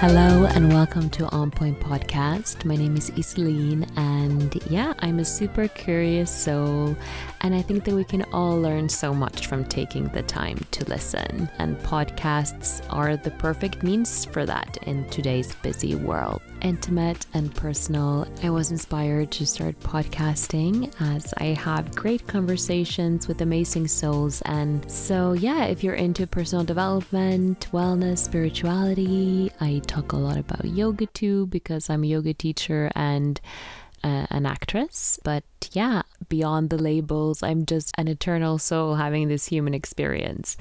Hello and welcome to On Point Podcast. My name is Iselin, and yeah, I'm a super curious soul, and I think that we can all learn so much from taking the time to listen. And podcasts are the perfect means for that in today's busy world. Intimate and personal, I was inspired to start podcasting as I have great conversations with amazing souls. And so, yeah, if you're into personal development, wellness, spirituality, I talk a lot about yoga too because I'm a yoga teacher and an actress. But yeah, beyond the labels, I'm just an eternal soul having this human experience.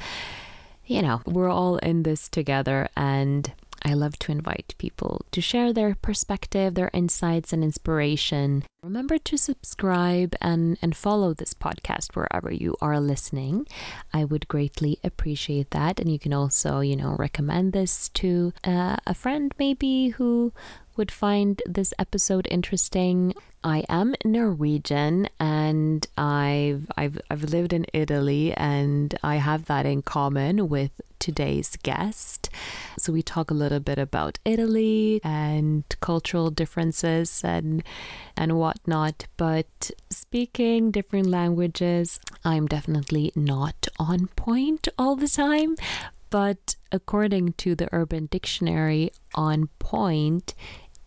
You know, we're all in this together and I love to invite people to share their perspective, their insights, and inspiration. Remember to subscribe and, and follow this podcast wherever you are listening. I would greatly appreciate that. And you can also, you know, recommend this to uh, a friend maybe who would find this episode interesting. I am Norwegian and I've I've I've lived in Italy and I have that in common with today's guest. So we talk a little bit about Italy and cultural differences and and whatnot. But speaking different languages, I'm definitely not on point all the time. But according to the Urban Dictionary, on point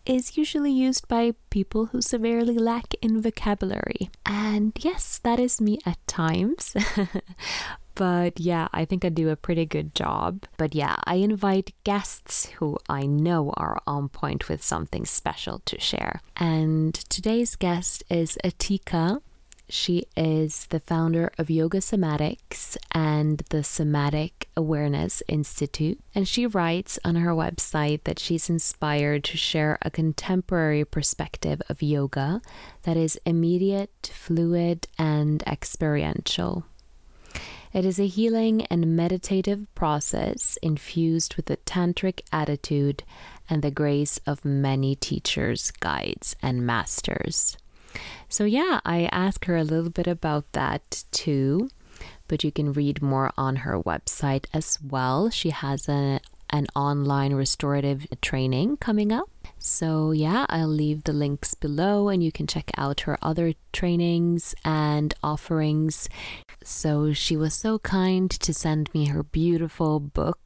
is usually used by people who severely lack in vocabulary. And yes, that is me at times. but yeah, I think I do a pretty good job. But yeah, I invite guests who I know are on point with something special to share. And today's guest is Atika. She is the founder of Yoga Somatics and the Somatic Awareness Institute. And she writes on her website that she's inspired to share a contemporary perspective of yoga that is immediate, fluid, and experiential. It is a healing and meditative process infused with a tantric attitude and the grace of many teachers, guides, and masters. So, yeah, I asked her a little bit about that too, but you can read more on her website as well. She has a, an online restorative training coming up. So, yeah, I'll leave the links below and you can check out her other trainings and offerings. So, she was so kind to send me her beautiful book,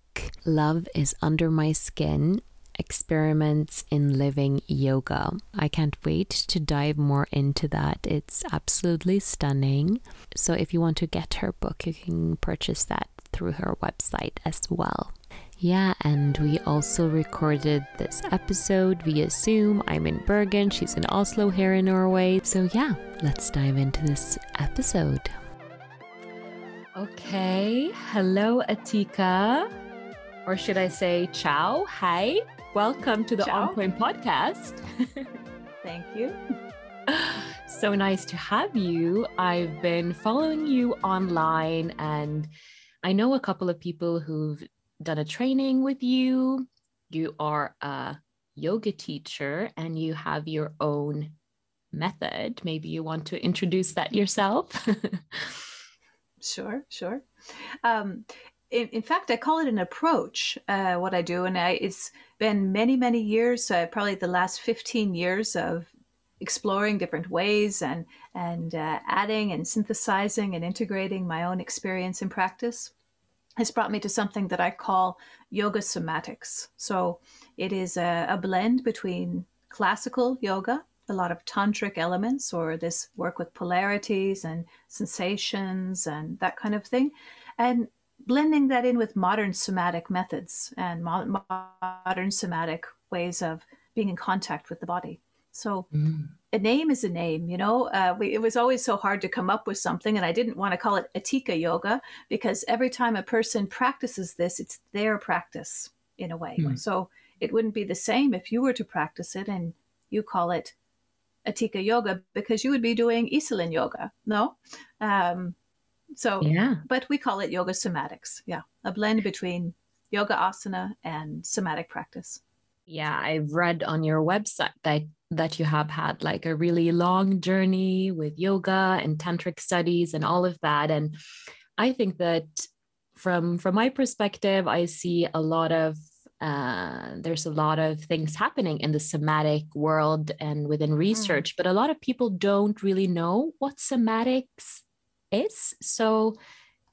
Love is Under My Skin experiments in living yoga. I can't wait to dive more into that. It's absolutely stunning. So, if you want to get her book, you can purchase that through her website as well. Yeah, and we also recorded this episode via Zoom. I'm in Bergen, she's in Oslo here in Norway. So, yeah, let's dive into this episode. Okay, hello, Atika. Or should I say ciao? Hi. Welcome to the Ciao. On Point podcast. Thank you. so nice to have you. I've been following you online, and I know a couple of people who've done a training with you. You are a yoga teacher and you have your own method. Maybe you want to introduce that yourself. sure, sure. Um, in, in, fact, I call it an approach, uh, what I do. And I, it's been many, many years, uh, probably the last 15 years of exploring different ways and, and uh, adding and synthesizing and integrating my own experience and practice has brought me to something that I call yoga somatics. So it is a, a blend between classical yoga, a lot of tantric elements, or this work with polarities and sensations and that kind of thing, and blending that in with modern somatic methods and mo- modern somatic ways of being in contact with the body. So mm. A name is a name, you know. Uh, we, it was always so hard to come up with something, and I didn't want to call it Atika yoga because every time a person practices this, it's their practice in a way. Mm. So it wouldn't be the same if you were to practice it and you call it Atika yoga because you would be doing Iselin yoga. No, um, so, yeah. But we call it yoga somatics. Yeah. A blend between yoga asana and somatic practice. Yeah. I've read on your website that that you have had like a really long journey with yoga and tantric studies and all of that and i think that from from my perspective i see a lot of uh, there's a lot of things happening in the somatic world and within mm. research, mm. but a lot of people don't really know what somatics is. So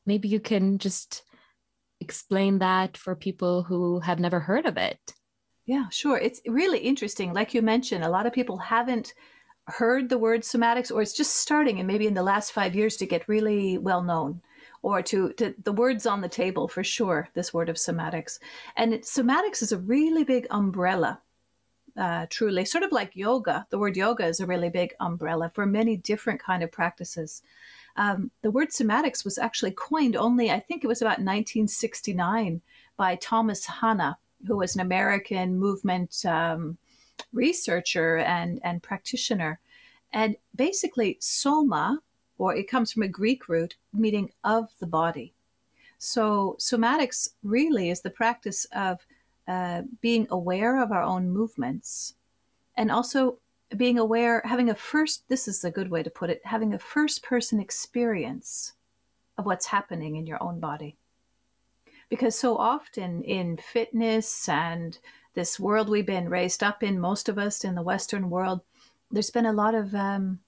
maybe you can just explain that for people who have never heard of it. Yeah, sure. It's really interesting. Like you mentioned, a lot of people haven't heard the word somatics, or it's just starting, and maybe in the last five years to get really well known or to, to the words on the table for sure, this word of somatics. And it, somatics is a really big umbrella, uh, truly, sort of like yoga. The word yoga is a really big umbrella for many different kind of practices. Um, the word somatics was actually coined only, I think it was about 1969 by Thomas Hanna, who was an American movement um, researcher and, and practitioner. And basically, soma, or it comes from a Greek root meaning of the body. So, somatics really is the practice of uh, being aware of our own movements and also being aware, having a first, this is a good way to put it, having a first person experience of what's happening in your own body. Because so often in fitness and this world we've been raised up in, most of us in the Western world, there's been a lot of um,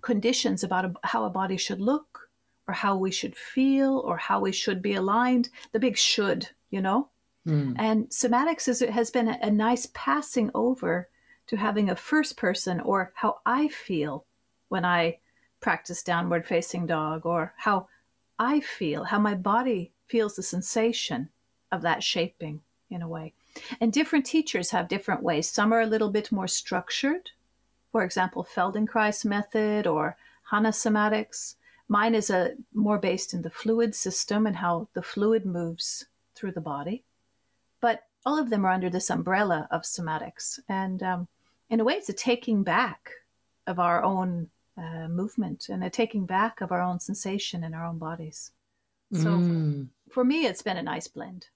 conditions about a, how a body should look or how we should feel or how we should be aligned the big should you know mm. and somatics is, has been a, a nice passing over to having a first person or how i feel when i practice downward facing dog or how i feel how my body feels the sensation of that shaping in a way and different teachers have different ways some are a little bit more structured for example, Feldenkrais method or Hanna somatics. Mine is a more based in the fluid system and how the fluid moves through the body. But all of them are under this umbrella of somatics. And um, in a way, it's a taking back of our own uh, movement and a taking back of our own sensation in our own bodies. So mm. for me, it's been a nice blend.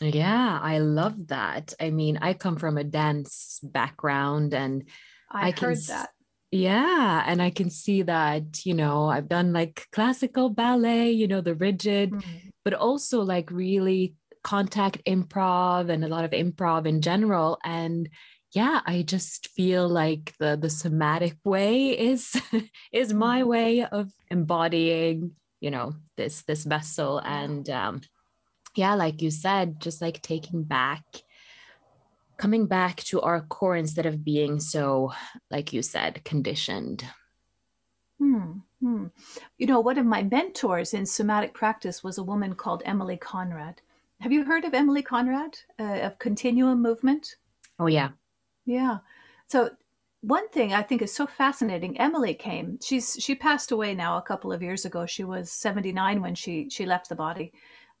Yeah, I love that. I mean, I come from a dance background and I, I heard that. Yeah. And I can see that, you know, I've done like classical ballet, you know, the rigid, mm-hmm. but also like really contact improv and a lot of improv in general. And yeah, I just feel like the the somatic way is is my mm-hmm. way of embodying, you know, this this vessel. And um yeah, like you said, just like taking back coming back to our core instead of being so, like you said, conditioned. Hmm, hmm. You know, one of my mentors in somatic practice was a woman called Emilie Conrad. Have you heard of Emilie Conrad uh, of continuum movement? Oh, yeah. Yeah. So, one thing I think is so fascinating. Emilie came. She's she passed away now a couple of years ago. She was 79 when she she left the body,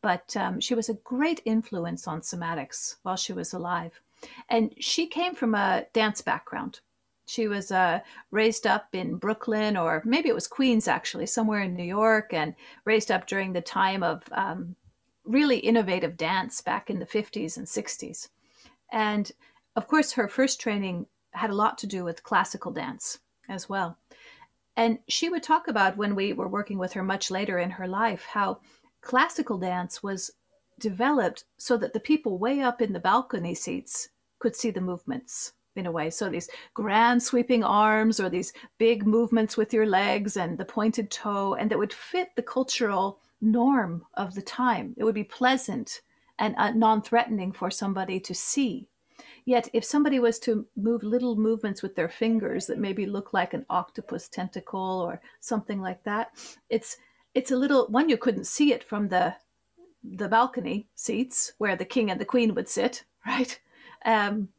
but um, she was a great influence on somatics while she was alive. And she came from a dance background. She was uh, raised up in Brooklyn, or maybe it was Queens, actually, somewhere in New York, and raised up during the time of um, really innovative dance back in the 50s and 60s. And of course, her first training had a lot to do with classical dance as well. And she would talk about when we were working with her much later in her life how classical dance was developed so that the people way up in the balcony seats could see the movements in a way. So these grand sweeping arms or these big movements with your legs and the pointed toe, and that would fit the cultural norm of the time. It would be pleasant and uh, non threatening for somebody to see. Yet, if somebody was to move little movements with their fingers that maybe look like an octopus tentacle or something like that, it's it's a little one you couldn't see it from the the balcony seats where the king and the queen would sit, right? Um,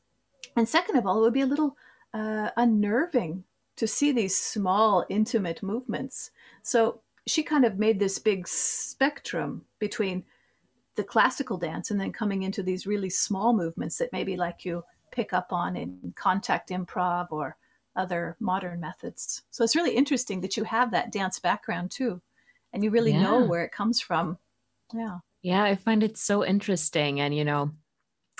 and second of all, it would be a little uh, unnerving to see these small, intimate movements. So she kind of made this big spectrum between the classical dance and then coming into these really small movements that maybe like you pick up on in contact improv or other modern methods. So it's really interesting that you have that dance background too, and you really yeah. know where it comes from. Yeah. Yeah, I find it so interesting. And, you know,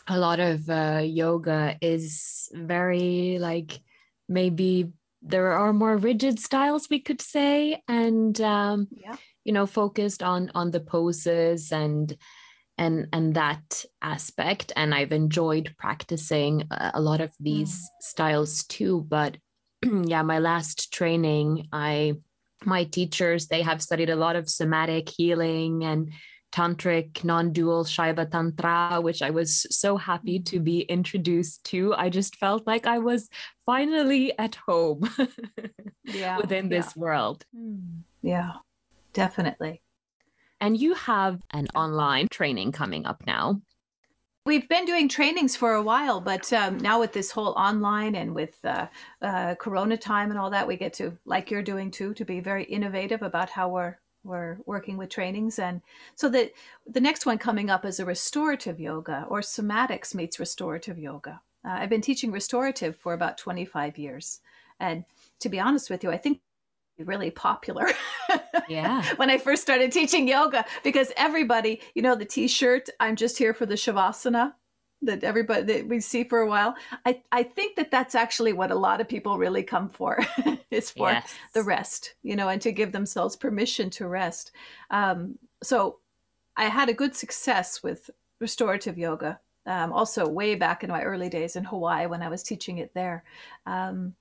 a lot of uh, yoga is very like maybe there are more rigid styles we could say and um, yeah. you know focused on on the poses and and and that aspect and i've enjoyed practicing a lot of these mm. styles too but yeah my last training i my teachers they have studied a lot of somatic healing and tantric non-dual Shaiva tantra which i was so happy to be introduced to i just felt like i was finally at home yeah, within this yeah. world hmm. yeah definitely and you have an online training coming up now. We've been doing trainings for a while, but um, now with this whole online and with uh, uh, Corona time and all that, we get to, like you're doing too, to be very innovative about how we're we're working with trainings. And so the the next one coming up is a restorative yoga or somatics meets restorative yoga. Uh, I've been teaching restorative for about 25 years, and to be honest with you, I think really popular. Yeah. when I first started teaching yoga, because everybody, you know, the t-shirt, I'm just here for the Shavasana that everybody that we see for a while. I, I think that that's actually what a lot of people really come for is for yes. the rest, you know, and to give themselves permission to rest. Um, so I had a good success with restorative yoga. Um, also way back in my early days in Hawaii when I was teaching it there. Um,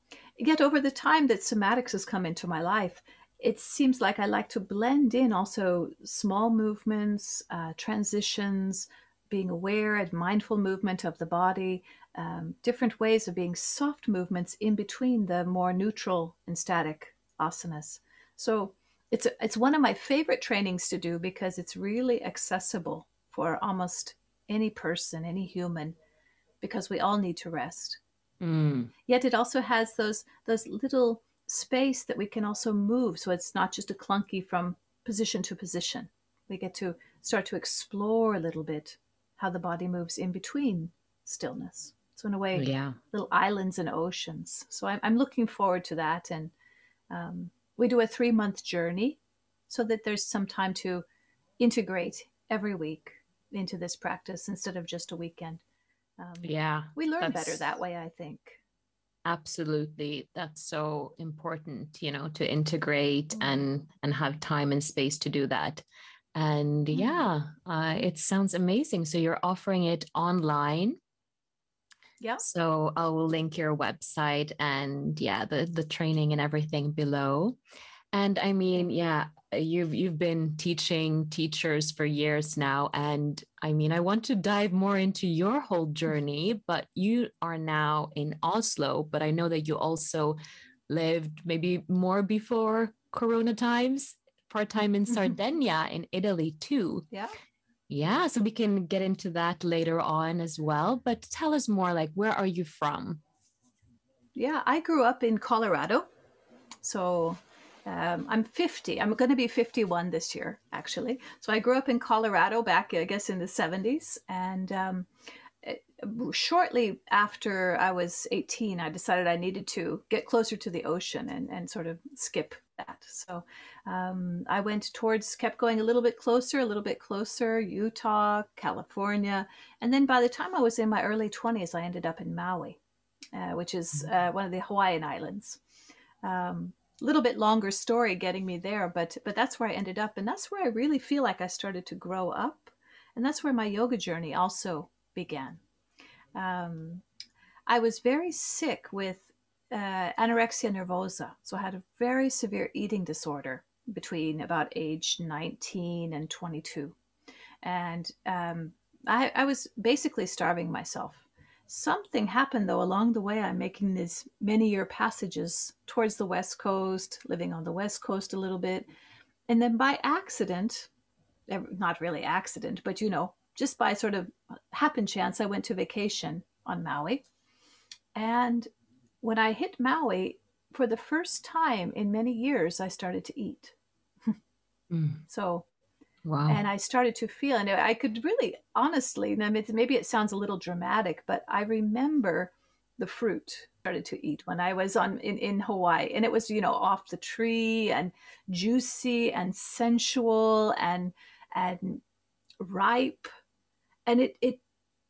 yet over the time that somatics has come into my life, it seems like I like to blend in also small movements, uh, transitions, being aware and mindful movement of the body, um, different ways of being soft movements in between the more neutral and static asanas. So it's a, it's one of my favorite trainings to do because it's really accessible for almost any person, any human, because we all need to rest. Mm. Yet it also has those those little space that we can also move, so it's not just a clunky from position to position. We get to start to explore a little bit how the body moves in between stillness. So in a way, yeah. little islands and oceans. So I'm, I'm looking forward to that, and um, we do a three month journey, so that there's some time to integrate every week into this practice instead of just a weekend. Um, yeah. We learn better that way, I think. Absolutely. That's so important, you know, to integrate mm-hmm. and and have time and space to do that. And mm-hmm. yeah, uh, it sounds amazing. So you're offering it online. Yeah. So I will link your website and yeah, the the training and everything below. And I mean, yeah, you've you've been teaching teachers for years now and i mean i want to dive more into your whole journey but you are now in oslo but i know that you also lived maybe more before corona times part-time in mm-hmm. sardinia in italy too. Yeah. Yeah so we can get into that later on as well but tell us more like where are you from? Yeah i grew up in colorado. So um, I'm 50. I'm going to be 51 this year, actually. So I grew up in Colorado back, I guess, in the 70s. And um, eh, shortly after I was 18, I decided I needed to get closer to the ocean and, and sort of skip that. So um, I went towards, kept going a little bit closer, a little bit closer, Utah, California. And then by the time I was in my early 20s, I ended up in Maui, uh, which is mm-hmm. uh, one of the Hawaiian islands. Um, little bit longer story getting me there, but but that's where I ended up, and that's where I really feel like I started to grow up, and that's where my yoga journey also began. Um, I was very sick with uh, anorexia nervosa, so I had a very severe eating disorder between about age 19 and 22, and um, I, I was basically starving myself Something happened though along the way. I'm making these many year passages towards the West Coast, living on the West Coast a little bit. And then by accident, not really accident, but you know, just by sort of happen chance, I went to vacation on Maui. And when I hit Maui, for the first time in many years, I started to eat. mm. So Wow. And I started to feel, and I could really honestly, maybe it sounds a little dramatic, but I remember the fruit started to eat when I was on in, in Hawaii. And it was, you know, off the tree and juicy and sensual and and ripe. And it it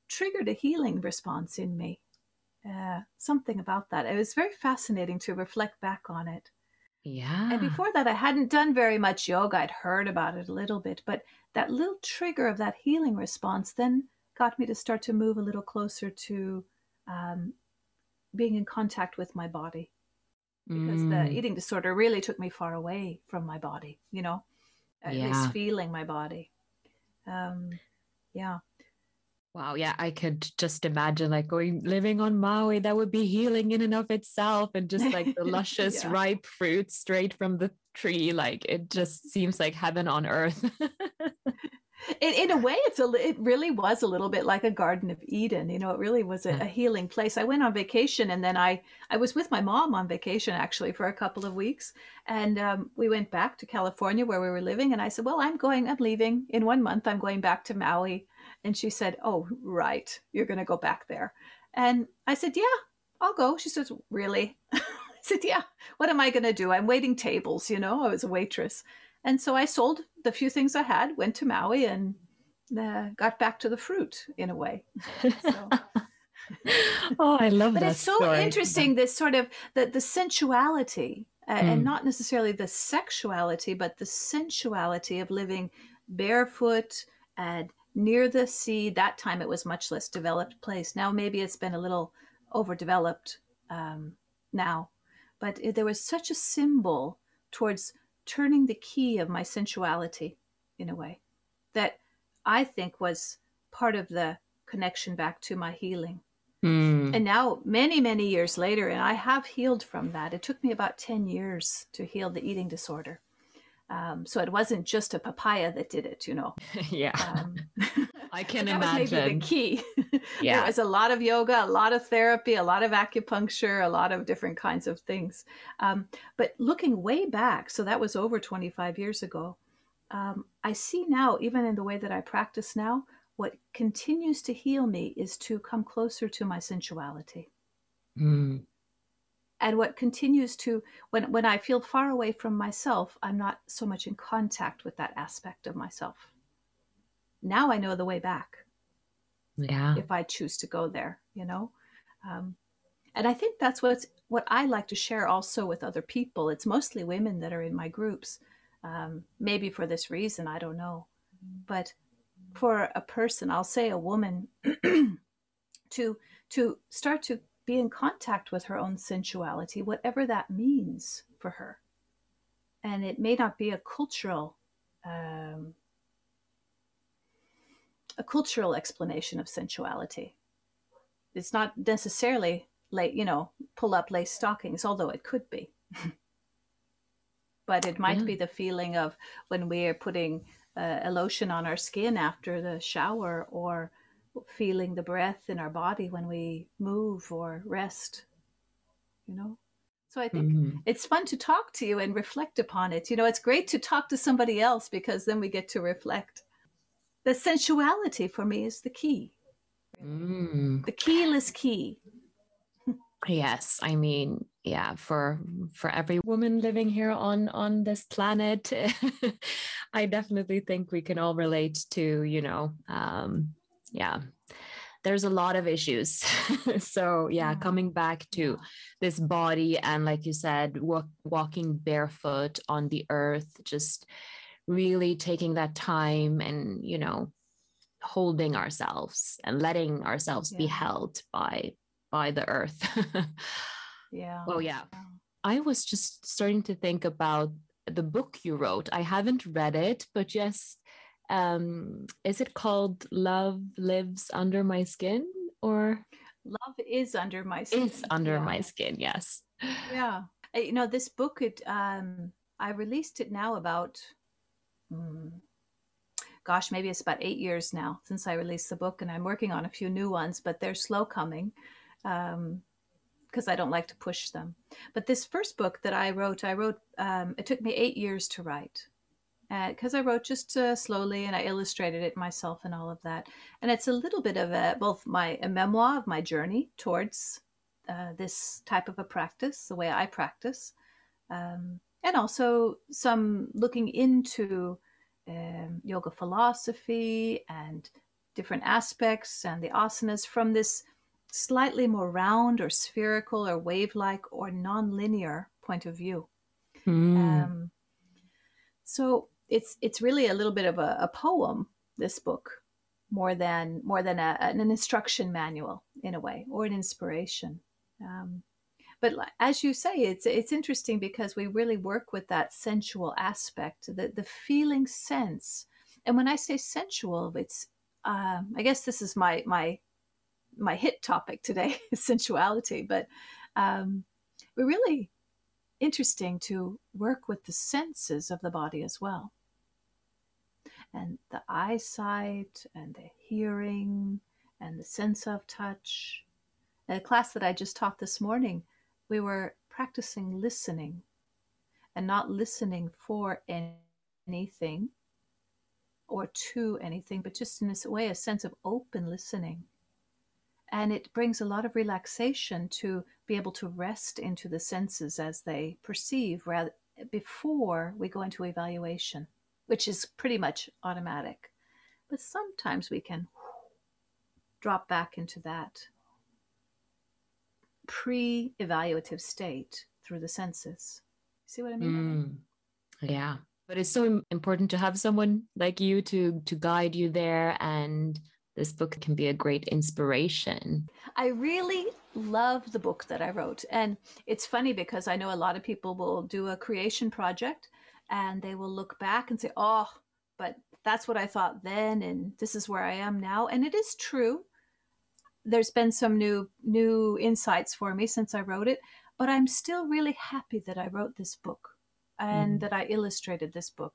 triggered a healing response in me. Uh, something about that. It was very fascinating to reflect back on it. Yeah. And before that, I hadn't done very much yoga. I'd heard about it a little bit, but that little trigger of that healing response then got me to start to move a little closer to um, being in contact with my body because mm. the eating disorder really took me far away from my body, you know, at yeah. least feeling my body. Um, yeah. Wow, yeah, I could just imagine like going living on Maui. That would be healing in and of itself, and just like the luscious, yeah. ripe fruit straight from the tree. Like it just seems like heaven on earth. in, in a way, it's a it really was a little bit like a Garden of Eden. You know, it really was a, a healing place. I went on vacation, and then I I was with my mom on vacation actually for a couple of weeks, and um, we went back to California where we were living. And I said, "Well, I'm going. I'm leaving in one month. I'm going back to Maui." And she said, Oh, right, you're going to go back there. And I said, Yeah, I'll go. She says, Really? I said, Yeah, what am I going to do? I'm waiting tables, you know, I was a waitress. And so I sold the few things I had, went to Maui, and uh, got back to the fruit in a way. So. oh, I love but that. But it's so story. interesting, this sort of the, the sensuality, uh, mm. and not necessarily the sexuality, but the sensuality of living barefoot and near the sea. That time it was much less developed place. Now maybe it's been a little overdeveloped um, now, but it, there was such a symbol towards turning the key of my sensuality in a way that I think was part of the connection back to my healing. Mm. And now, many, many years later, and I have healed from that. It took me about 10 years to heal the eating disorder. Um, so it wasn't just a papaya that did it, you know. yeah. Um, I can imagine. Was maybe the key. yeah. There was a lot of yoga, a lot of therapy, a lot of acupuncture, a lot of different kinds of things. Um, but looking way back, so that was over 25 years ago, um, I see now, even in the way that I practice now, what continues to heal me is to come closer to my sensuality. Mm and what continues to when when i feel far away from myself i'm not so much in contact with that aspect of myself. Now i know the way back. Yeah. If i choose to go there you know? Um, and i think that's what's what i like to share also with other people. It's mostly women that are in my groups um, maybe for this reason i don't know. But for a person i'll say a woman to to start to be in contact with her own sensuality, whatever that means for her. And it may not be a cultural um, a cultural explanation of sensuality. It's not necessarily like you know pull up lace stockings, although it could be. but it might yeah. be the feeling of when we are putting uh, a lotion on our skin after the shower or feeling the breath in our body when we move or rest, you know? So I think mm-hmm. it's fun to talk to you and reflect upon it. You know, it's great to talk to somebody else because then we get to reflect. The sensuality for me is the key. Mm. The keyless key. yes, I mean, yeah, for for every woman living here on on this planet, I definitely think we can all relate to, you know, um, yeah. There's a lot of issues. So yeah mm. coming back to this body and like you said walk, walking barefoot on the earth just really taking that time and you know holding ourselves and letting ourselves yeah. be held by by the earth. Yeah. Oh yeah. I was just starting to think about the book you wrote. I haven't read it but yes um, is it called Love Lives Under My Skin or? Love is under my skin. Is under yeah. my skin, yes. Yeah. You know, this book, it, um, I released it now about, mm, gosh, maybe it's about eight years now since I released the book, and I'm working on a few new ones, but they're slow coming. Um, because I don't like to push them. But this first book that I wrote, I wrote, um, it took me eight years to write because uh, I wrote just uh, slowly and I illustrated it myself and all of that. And it's a little bit of a both my a memoir of my journey towards uh, this type of a practice, the way I practice, um, and also some looking into um, yoga philosophy and different aspects and the asanas from this slightly more round or spherical or wave-like or non-linear point of view. Mm. Um, so it's it's really a little bit of a, a poem. This book, more than more than a, an instruction manual in a way, or an inspiration. Um, but as you say, it's it's interesting because we really work with that sensual aspect, the the feeling sense. And when I say sensual, it's um, I guess this is my my my hit topic today, sensuality. But um, we're really interesting to work with the senses of the body as well. And the eyesight and the hearing and the sense of touch. In a class that I just taught this morning, we were practicing listening and not listening for anything or to anything, but just in this way, a sense of open listening and it brings a lot of relaxation to be able to rest into the senses as they perceive rather before we go into evaluation which is pretty much automatic but sometimes we can drop back into that pre-evaluative state through the senses see what i mean mm, yeah but it's so important to have someone like you to to guide you there and this book can be a great inspiration. I really love the book that I wrote. And it's funny because I know a lot of people will do a creation project and they will look back and say, oh, but that's what I thought then. And this is where I am now. And it is true. There's been some new new insights for me since I wrote it, but I'm still really happy that I wrote this book and mm. that I illustrated this book.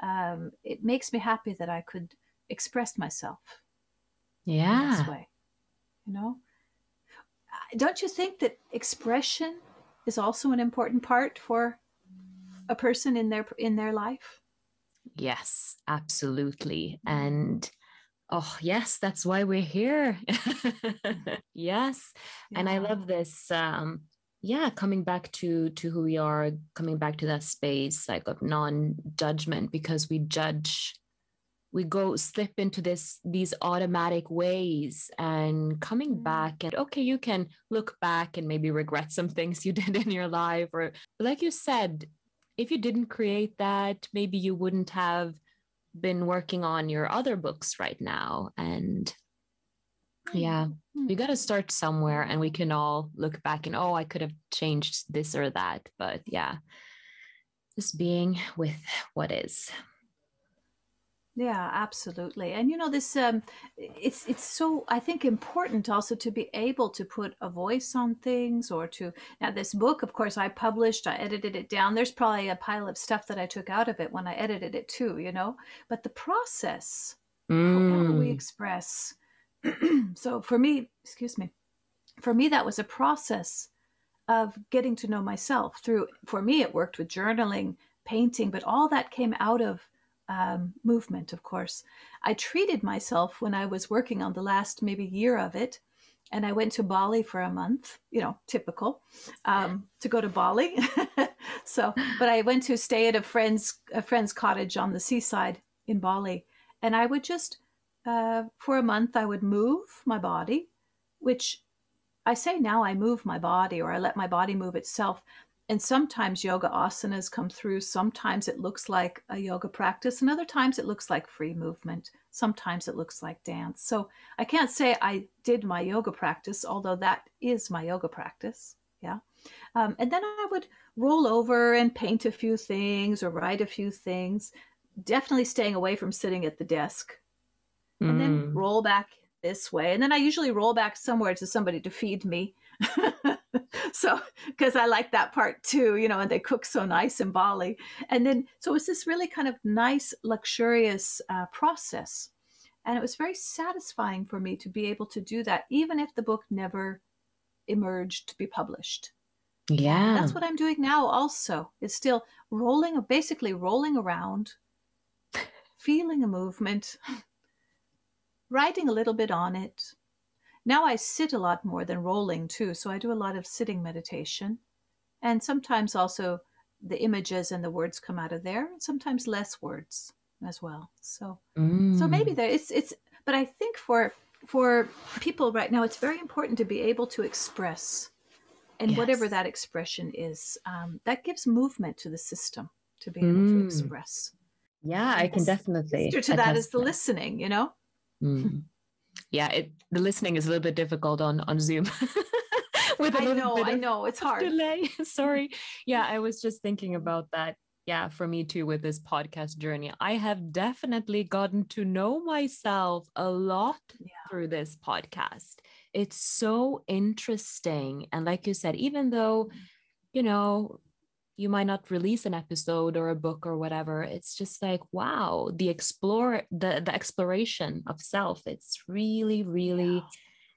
Um, it makes me happy that I could express myself yeah this way you know uh, don't you think that expression is also an important part for a person in their in their life yes absolutely and oh yes that's why we're here yes yeah. and i love this um yeah coming back to to who we are coming back to that space like of non-judgment because we judge we go slip into this these automatic ways and coming mm. back and okay you can look back and maybe regret some things you did in your life or like you said if you didn't create that maybe you wouldn't have been working on your other books right now. And yeah we mm. got to start somewhere and we can all look back and oh i could have changed this or that. But yeah just being with what is yeah, absolutely. And you know this um it's it's so I think important also to be able to put a voice on things or to now this book of course I published, I edited it down. There's probably a pile of stuff that I took out of it when I edited it too, you know. But the process mm. how we express so for me, excuse me. For me that was a process of getting to know myself through for me it worked with journaling, painting, but all that came out of um, movement, of course. I treated myself when I was working on the last maybe year of it. And I went to Bali for a month, you know, typical, um, to go to Bali. so, but I went to stay at a friend's a friend's cottage on the seaside in Bali, and I would just uh, for a month I would move my body, which I say now I move my body or I let my body move itself and sometimes yoga asanas come through. Sometimes it looks like a yoga practice, and other times it looks like free movement. Sometimes it looks like dance. So I can't say I did my yoga practice, although that is my yoga practice. Yeah. Um, and then I would roll over and paint a few things or write a few things, definitely staying away from sitting at the desk. And mm. then roll back this way. And then I usually roll back somewhere to somebody to feed me. so because I like that part too, you know, and they cook so nice in Bali. And then so it was this really kind of nice, luxurious uh, process, and it was very satisfying for me to be able to do that, even if the book never emerged to be published. Yeah, that's what I'm doing now. Also, it's still rolling, basically rolling around, feeling a movement, writing a little bit on it, now I sit a lot more than rolling too, so I do a lot of sitting meditation. And sometimes also the images and the words come out of there, and sometimes less words as well. So mm. so maybe there it's it's but I think for for people right now it's very important to be able to express and Yes. whatever that expression is, um, that gives movement to the system to be able to Mm. express. Yeah, I can definitely. To that is the listening, you know? Mm. Yeah, it the listening is a little bit difficult on on Zoom. With a I know, I know, it's hard. delay. Sorry. Yeah, I was just thinking about that. Yeah, for me too with this podcast journey. I have definitely gotten to know myself a lot Yeah. through this podcast. It's so interesting. And like you said, even though, mm. you know, you might not release an episode or a book or whatever, it's just like, wow, the explore the the exploration of self. It's really, really Yeah.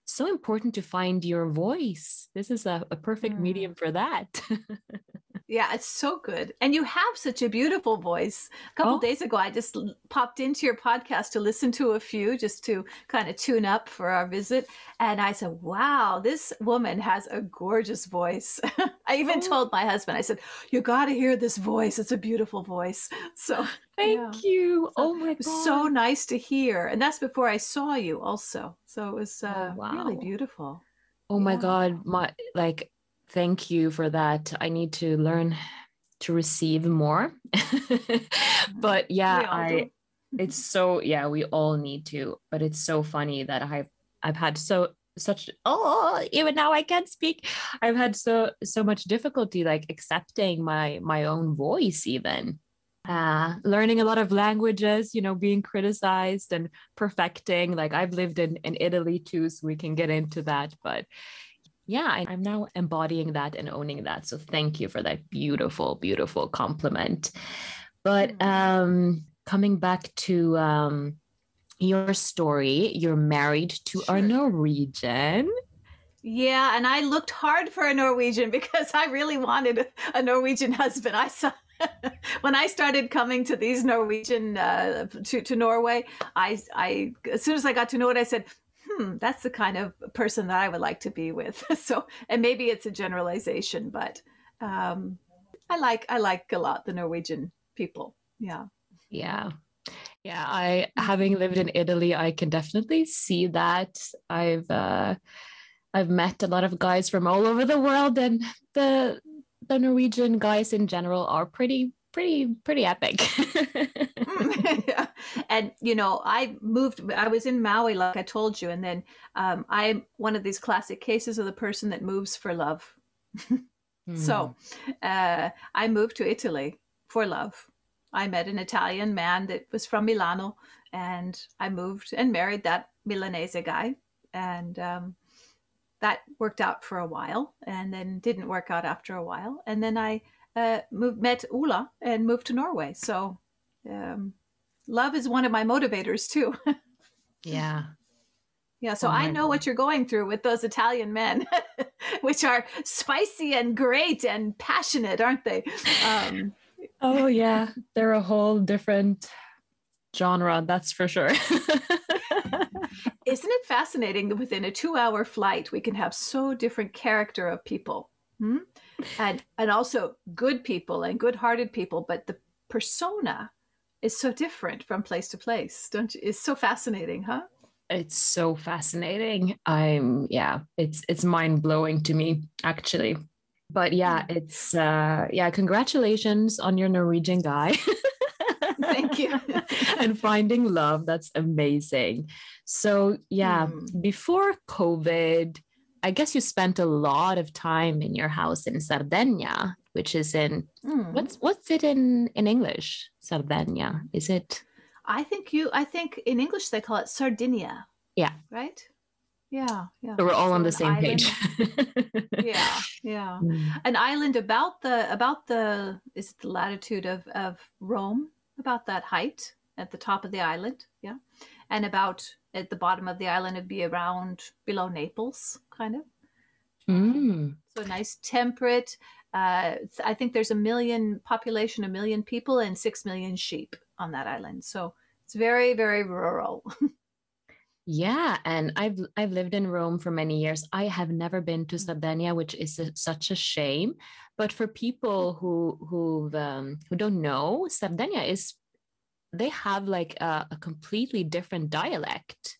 so important to find your voice. This is a, a perfect Mm. medium for that. Yeah, it's so good. And you have such a beautiful voice. A couple Oh. days ago, I just popped into your podcast to listen to a few just to kind of tune up for our visit. And I said, wow, this woman has a gorgeous voice. I even Oh. told my husband, I said, you got to hear this voice. It's a beautiful voice. So Thank you. So oh my it god. so nice to hear. And that's before I saw you also. So it was uh, really wow. beautiful. oh my god. My like thank you for that. I need to learn to receive more. but yeah, I it's so yeah, we all need to. But it's so funny that I've I've had so such oh even now I can't speak. I've had so so much difficulty like accepting my my own voice even. Uh, learning a lot of languages, you know, being criticized and perfecting. Like I've lived in, in Italy too, so we can get into that. But yeah, I, I'm now embodying that and owning that. So thank you for that beautiful, beautiful compliment. But Mm. um, coming back to um, your story, you're married to a Sure. Norwegian. Yeah, and I looked hard for a Norwegian because I really wanted a, a Norwegian husband. I saw when I started coming to these Norwegian uh, to to Norway. I I as soon as I got to know it, I said, "Hmm, that's the kind of person that I would like to be with." so, and maybe it's a generalization, but um, I like I like a lot the Norwegian people. Yeah. Yeah. Yeah, I having lived in Italy, I can definitely see that. I've uh I've met a lot of guys from all over the world and the the Norwegian guys in general are pretty pretty pretty epic. And you know, I moved. I was in Maui, like I told you, and then um, I'm one of these classic cases of the person that moves for love. So uh, I moved to Italy for love. I met an Italian man that was from Milano, and I moved and married that Milanese guy, and um, that worked out for a while, and then didn't work out after a while, and then I uh, moved, met Ula and moved to Norway. So um, love is one of my motivators too. yeah. yeah, so Oh I my know what you're going through with those Italian men, which are spicy and great and passionate, aren't they? Um, Oh yeah, they're a whole different genre, that's for sure. isn't it fascinating that within a two-hour flight we can have so different character of people, hmm? And and also good people and good-hearted people, but the persona is so different from place to place. Don't you? It's so fascinating, huh? it's so fascinating. I'm yeah, it's it's mind-blowing to me actually. But yeah, it's uh yeah, congratulations on your Norwegian guy. Thank you. and finding love. That's amazing. So, yeah, Mm. before COVID, I guess you spent a lot of time in your house in Sardinia, which is in Mm. what's what's it in in English? Sardinia. Is it I think you. I think in English they call it Sardinia. Yeah. Right. Yeah. Yeah. so we're all So on the same island- page. yeah. Yeah. Mm. An island about the about the is it the latitude of of Rome about that height at the top of the island. Yeah. And about at the bottom of the island it'd be around below Naples, kind of. Mm. So nice, temperate. Uh, I think there's a million population, a million people, and six million sheep on that island. So it's very, very rural. Yeah, and I've I've lived in Rome for many years. I have never been to Mm. Sardinia, which is a, such a shame. But for people who who um, who don't know, Sardinia is they have like a, a completely different dialect.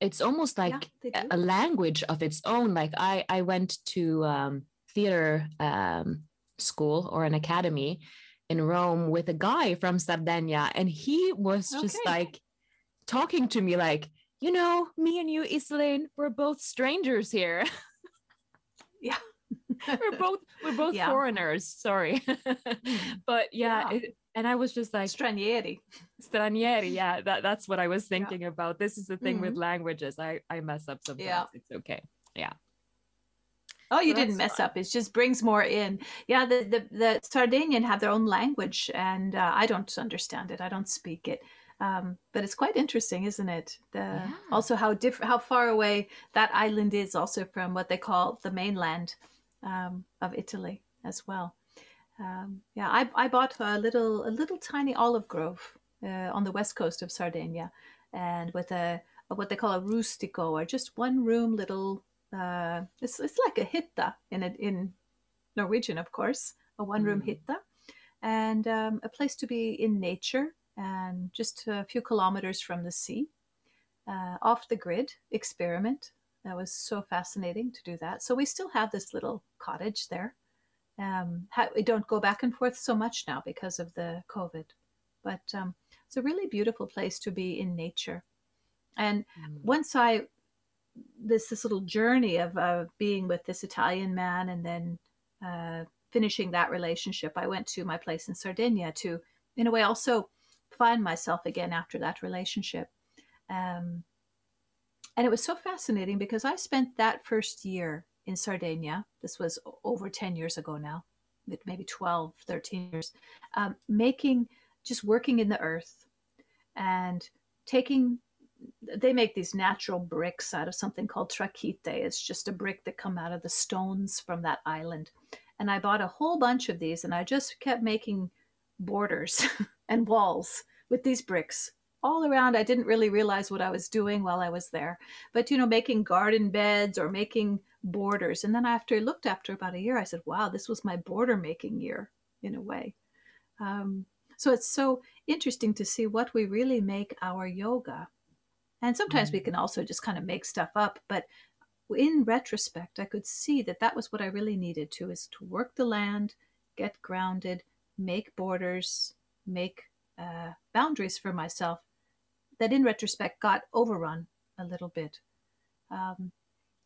It's almost like yeah, a, language of its own. Like I I went to um, theater um, school or an academy in Rome with a guy from Sardinia, and he was okay. just like talking to me like, you know, me and you, Iselin, we're both strangers here. yeah. we're both we're both yeah. foreigners. Sorry, hmm. but yeah, yeah. It, and I was just like stranieri, stranieri. Yeah, that that's what I was thinking yeah. about. This is the thing mm-hmm. with languages. I I mess up sometimes. Yeah. It's okay. Yeah. Oh, you so didn't mess fun. up. It just brings more in. Yeah, the the, the Sardinian have their own language, and uh, I don't understand it. I don't speak it. Um, but it's quite interesting, isn't it? The, yeah. Also, how different, how far away that island is, also from what they call the mainland um, of Italy as well. Um, yeah, I, I bought a little a little tiny olive grove uh, on the west coast of Sardinia, and with a, a, what they call a rustico, or just one room little. Uh, it's it's like a hitta in a, in Norwegian, of course, a one room mm. hitta, and um, a place to be in nature and just a few kilometers from the sea, uh, off the grid experiment. That was so fascinating to do that. So we still have this little cottage there. Um, we don't go back and forth so much now because of the COVID, but um, it's a really beautiful place to be in nature. And mm. once I this this little journey of uh, being with this Italian man and then uh, finishing that relationship, I went to my place in Sardinia to, in a way, also find myself again after that relationship. Um, and it was so fascinating because I spent that first year in Sardinia. This was over 10 years ago now, maybe 12, 13 years, um, making, just working in the earth and taking, they make these natural bricks out of something called trachyte. It's just a brick that come out of the stones from that island. And I bought a whole bunch of these and I just kept making borders and walls with these bricks all around. I didn't really realize what I was doing while I was there, but you know, making garden beds or making borders. And then after I looked after about a year, I said, wow, this was my border making year in a way. Um, so it's so interesting to see what we really make our yoga. And sometimes mm-hmm. we can also just kind of make stuff up, but in retrospect, I could see that that was what I really needed to is to work the land, get grounded, make borders, make uh, boundaries for myself that in retrospect got overrun a little bit. Um,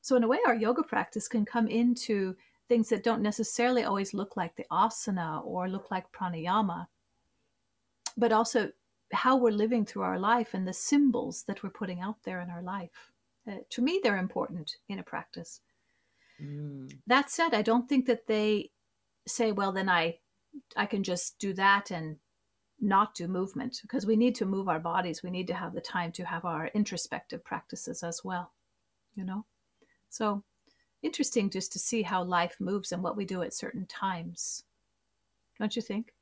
so, in a way, our yoga practice can come into things that don't necessarily always look like the asana or look like pranayama, but also how we're living through our life and the symbols that we're putting out there in our life. Uh, to me, they're important in a practice. Mm. That said, I don't think that they say, well, then I I can just do that and not do movement because we need to move our bodies. We need to have the time to have our introspective practices as well, you know? So interesting just to see how life moves and what we do at certain times. Don't you think?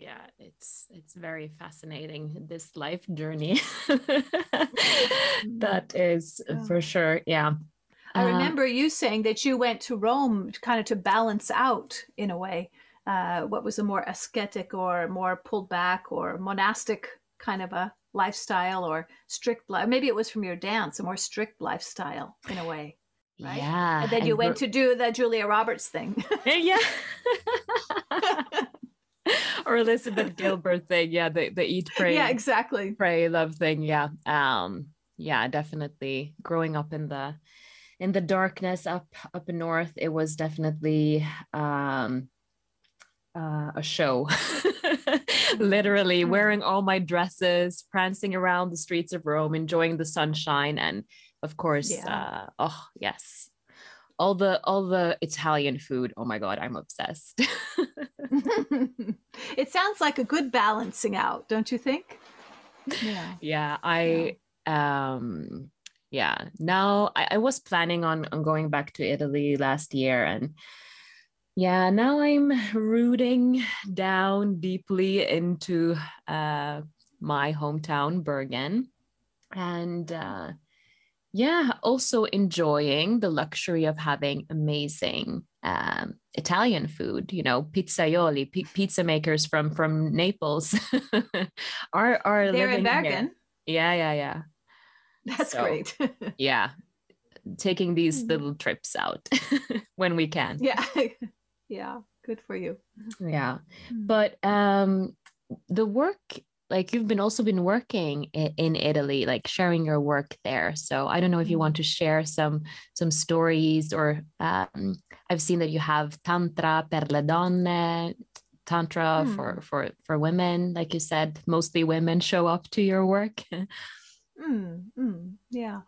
yeah it's it's very fascinating this life journey that is yeah. for sure yeah i uh, remember you saying that you went to rome kind of to balance out in a way uh, what was a more ascetic or more pulled back or monastic kind of a lifestyle or strict life. Maybe it was from your dance, a more strict lifestyle in a way. Right? Yeah. And then you and went to do the Julia Roberts thing. yeah. or Elizabeth Gilbert thing. Yeah. The, the eat, pray. Yeah, exactly. Pray, love thing. Yeah. Um, yeah, definitely growing up in the, in the darkness up, up north, it was definitely, um, uh, a show, literally mm-hmm. wearing all my dresses, prancing around the streets of Rome, enjoying the sunshine, and of course, yeah. uh, oh yes, all the all the Italian food. Oh my god, I'm obsessed. it sounds like a good balancing out, don't you think? Yeah. Yeah, I yeah. um yeah. Now I, I was planning on on going back to Italy last year and yeah, now I'm rooting down deeply into uh, my hometown, Bergen. And uh, yeah, also enjoying the luxury of having amazing um, Italian food, you know, pizzaioli, p- pizza makers from from Naples are are They're living in Bergen. Here. Yeah, yeah, yeah. That's so, great. yeah, taking these mm. little trips out when we can. Yeah. Yeah. Good for you. Yeah. Mm. But um the work like you've been also been working in, in, Italy, like sharing your work there. So I don't know if you want to share some some stories or um, I've seen that you have tantra per le donne, tantra mm. for for for women. Like you said, mostly women show up to your work. Mm, mm, yeah.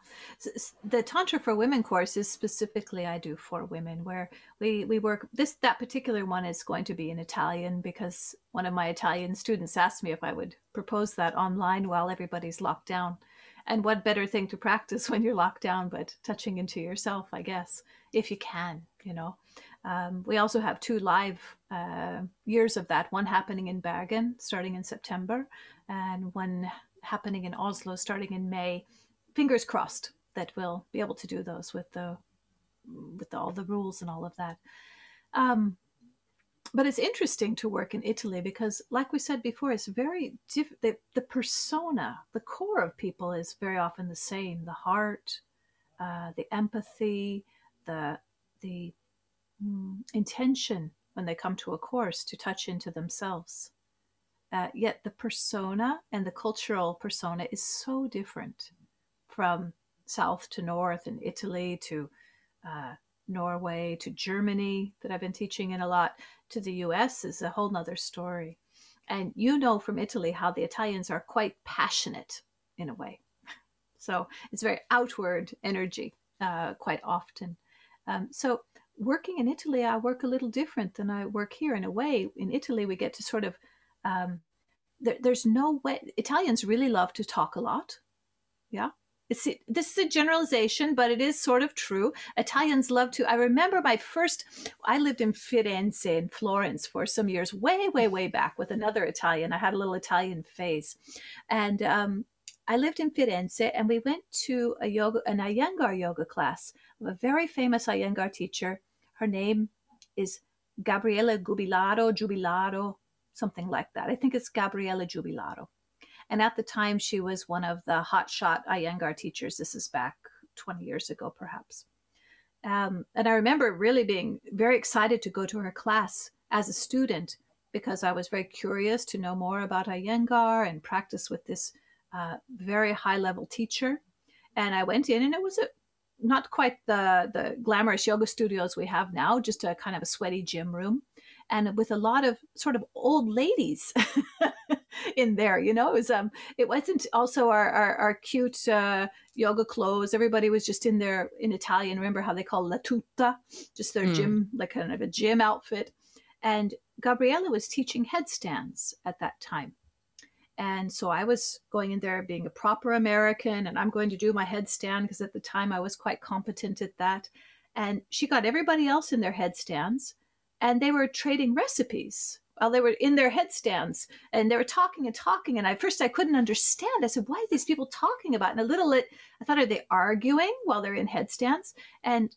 The Tantra for Women course is specifically I do for women where we, we work this that particular one is going to be in Italian because one of my Italian students asked me if I would propose that online while everybody's locked down. And what better thing to practice when you're locked down but touching into yourself, I guess, if you can, you know. Um, we also have two live uh, years of that, one happening in Bergen starting in September and one happening in Oslo starting in May. Fingers crossed that we'll be able to do those with the with all the rules and all of that. Um, but it's interesting to work in Italy because, like we said before, it's very diff- the, the persona, the core of people is very often the same. The heart, uh, the empathy, the the mm, intention when they come to a course to touch into themselves. Uh, yet the persona and the cultural persona is so different from south to north in Italy to uh, Norway to Germany that I've been teaching in a lot to the US is a whole nother story. And you know from Italy how the Italians are quite passionate in a way. So it's very outward energy uh, quite often. Um, so working in Italy, I work a little different than I work here in a way. In Italy, we get to sort of um, there, there's no way Italians really love to talk a lot. Yeah. It's, this is a generalization, but it is sort of true. Italians love to. I remember my first, I lived in Firenze in Florence for some years, way, way, way back with another Italian. I had a little Italian phase. And um, I lived in Firenze and we went to a yoga, an Iyengar yoga class of a very famous Iyengar teacher. Her name is Gabriela Gubilaro, Giubilaro, something like that. I think it's Gabriela Giubilaro. And at the time, she was one of the hotshot Iyengar teachers. This is back 20 years ago, perhaps. Um, and I remember really being very excited to go to her class as a student because I was very curious to know more about Iyengar and practice with this uh, very high level teacher. And I went in, and it was a, not quite the the glamorous yoga studios we have now, just a kind of a sweaty gym room and with a lot of sort of old ladies in there. You know, it was um, it wasn't also our our, our cute uh, yoga clothes. Everybody was just in there in Italian. Remember how they call la tuta, just their mm. gym, like kind of a gym outfit. And Gabriella was teaching headstands at that time. And so I was going in there being a proper American, and I'm going to do my headstand because at the time I was quite competent at that. And she got everybody else in their headstands and they were trading recipes while they were in their headstands and they were talking and talking and at first i couldn't understand. I said why are these people talking about and a little bit i thought are they arguing while they're in headstands? And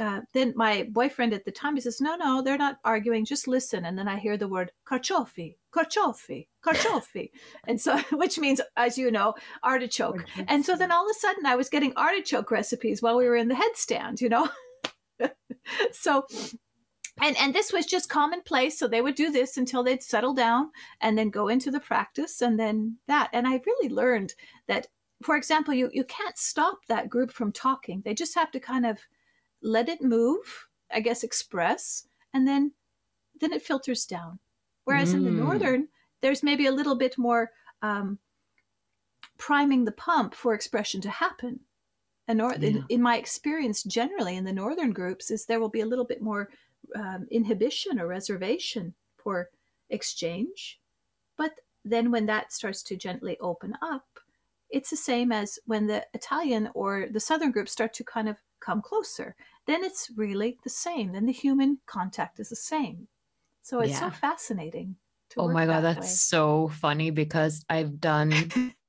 uh, then my boyfriend at the time he says no no they're not arguing just listen. And then i hear the word carciofi carciofi carciofi and so which means as you know artichoke. And so then all of a sudden i was getting artichoke recipes while we were in the headstand you know? So and and this was just commonplace so they would do this until they'd settle down and then go into the practice and then that and i really learned that for example you you can't stop that group from talking they just have to kind of let it move i guess express and then then it filters down whereas mm. in the mm. northern there's maybe a little bit more um, priming the pump for expression to happen and or, yeah. in, in my experience generally in the northern groups is there will be a little bit more um, inhibition or reservation for exchange. But then when that starts to gently open up, it's the same as when the Italian or the Southern groups start to kind of come closer. Then it's really the same. Then the human contact is the same. So it's yeah. so fascinating. To Oh my God, that that's way. so funny because I've done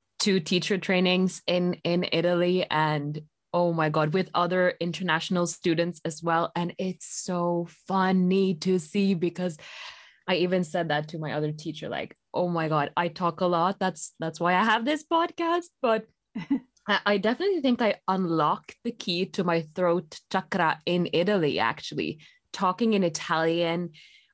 two teacher trainings in in Italy and oh my god with other international students as well. And it's so funny to see because i even said that to my other teacher like oh my god i talk a lot. That's that's why i have this podcast. But I definitely think I unlocked the key to my throat chakra in Italy, actually. Talking in Italian,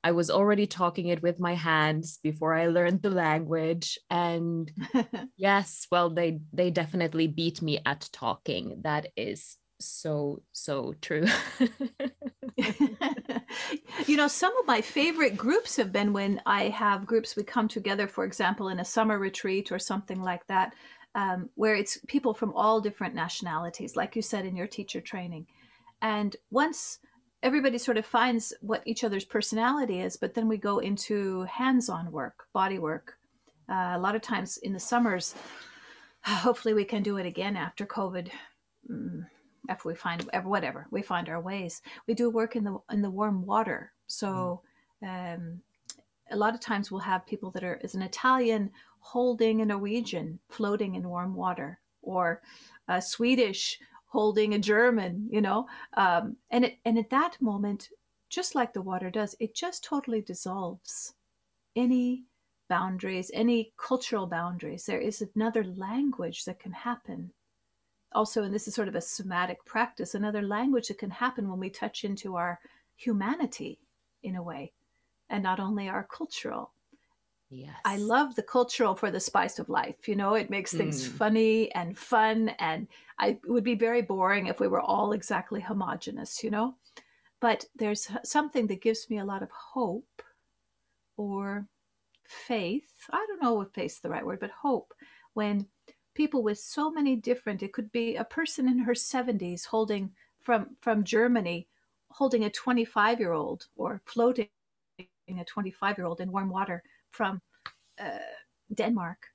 I was already talking it with my hands before I learned the language. And yes, well, they they definitely beat me at talking. That is so, so true. you know, some of my favorite groups have been when I have groups we come together, for example, in a summer retreat or something like that, um, where it's people from all different nationalities, like you said in your teacher training. And once everybody sort of finds what each other's personality is, but then we go into hands on work, body work. Uh, a lot of times in the summers, hopefully we can do it again after COVID. Mm, after we find whatever we find our ways we do work in the in the warm water so um, a lot of times we'll have people that are as an italian holding a norwegian floating in warm water or a swedish holding a german you know um, and it and at that moment just like the water does it just totally dissolves any boundaries any cultural boundaries there is another language that can happen also, and this is sort of a somatic practice, another language that can happen when we touch into our humanity in a way, and not only our cultural. Yes. I love the cultural for the spice of life. You know, it makes things mm. funny and fun. And I it would be very boring if we were all exactly homogenous, you know? But there's something that gives me a lot of hope or faith. I don't know if faith's the right word, but hope when people with so many different it could be a person in her 70s holding from from germany holding a 25 year old or floating a 25 year old in warm water from uh, denmark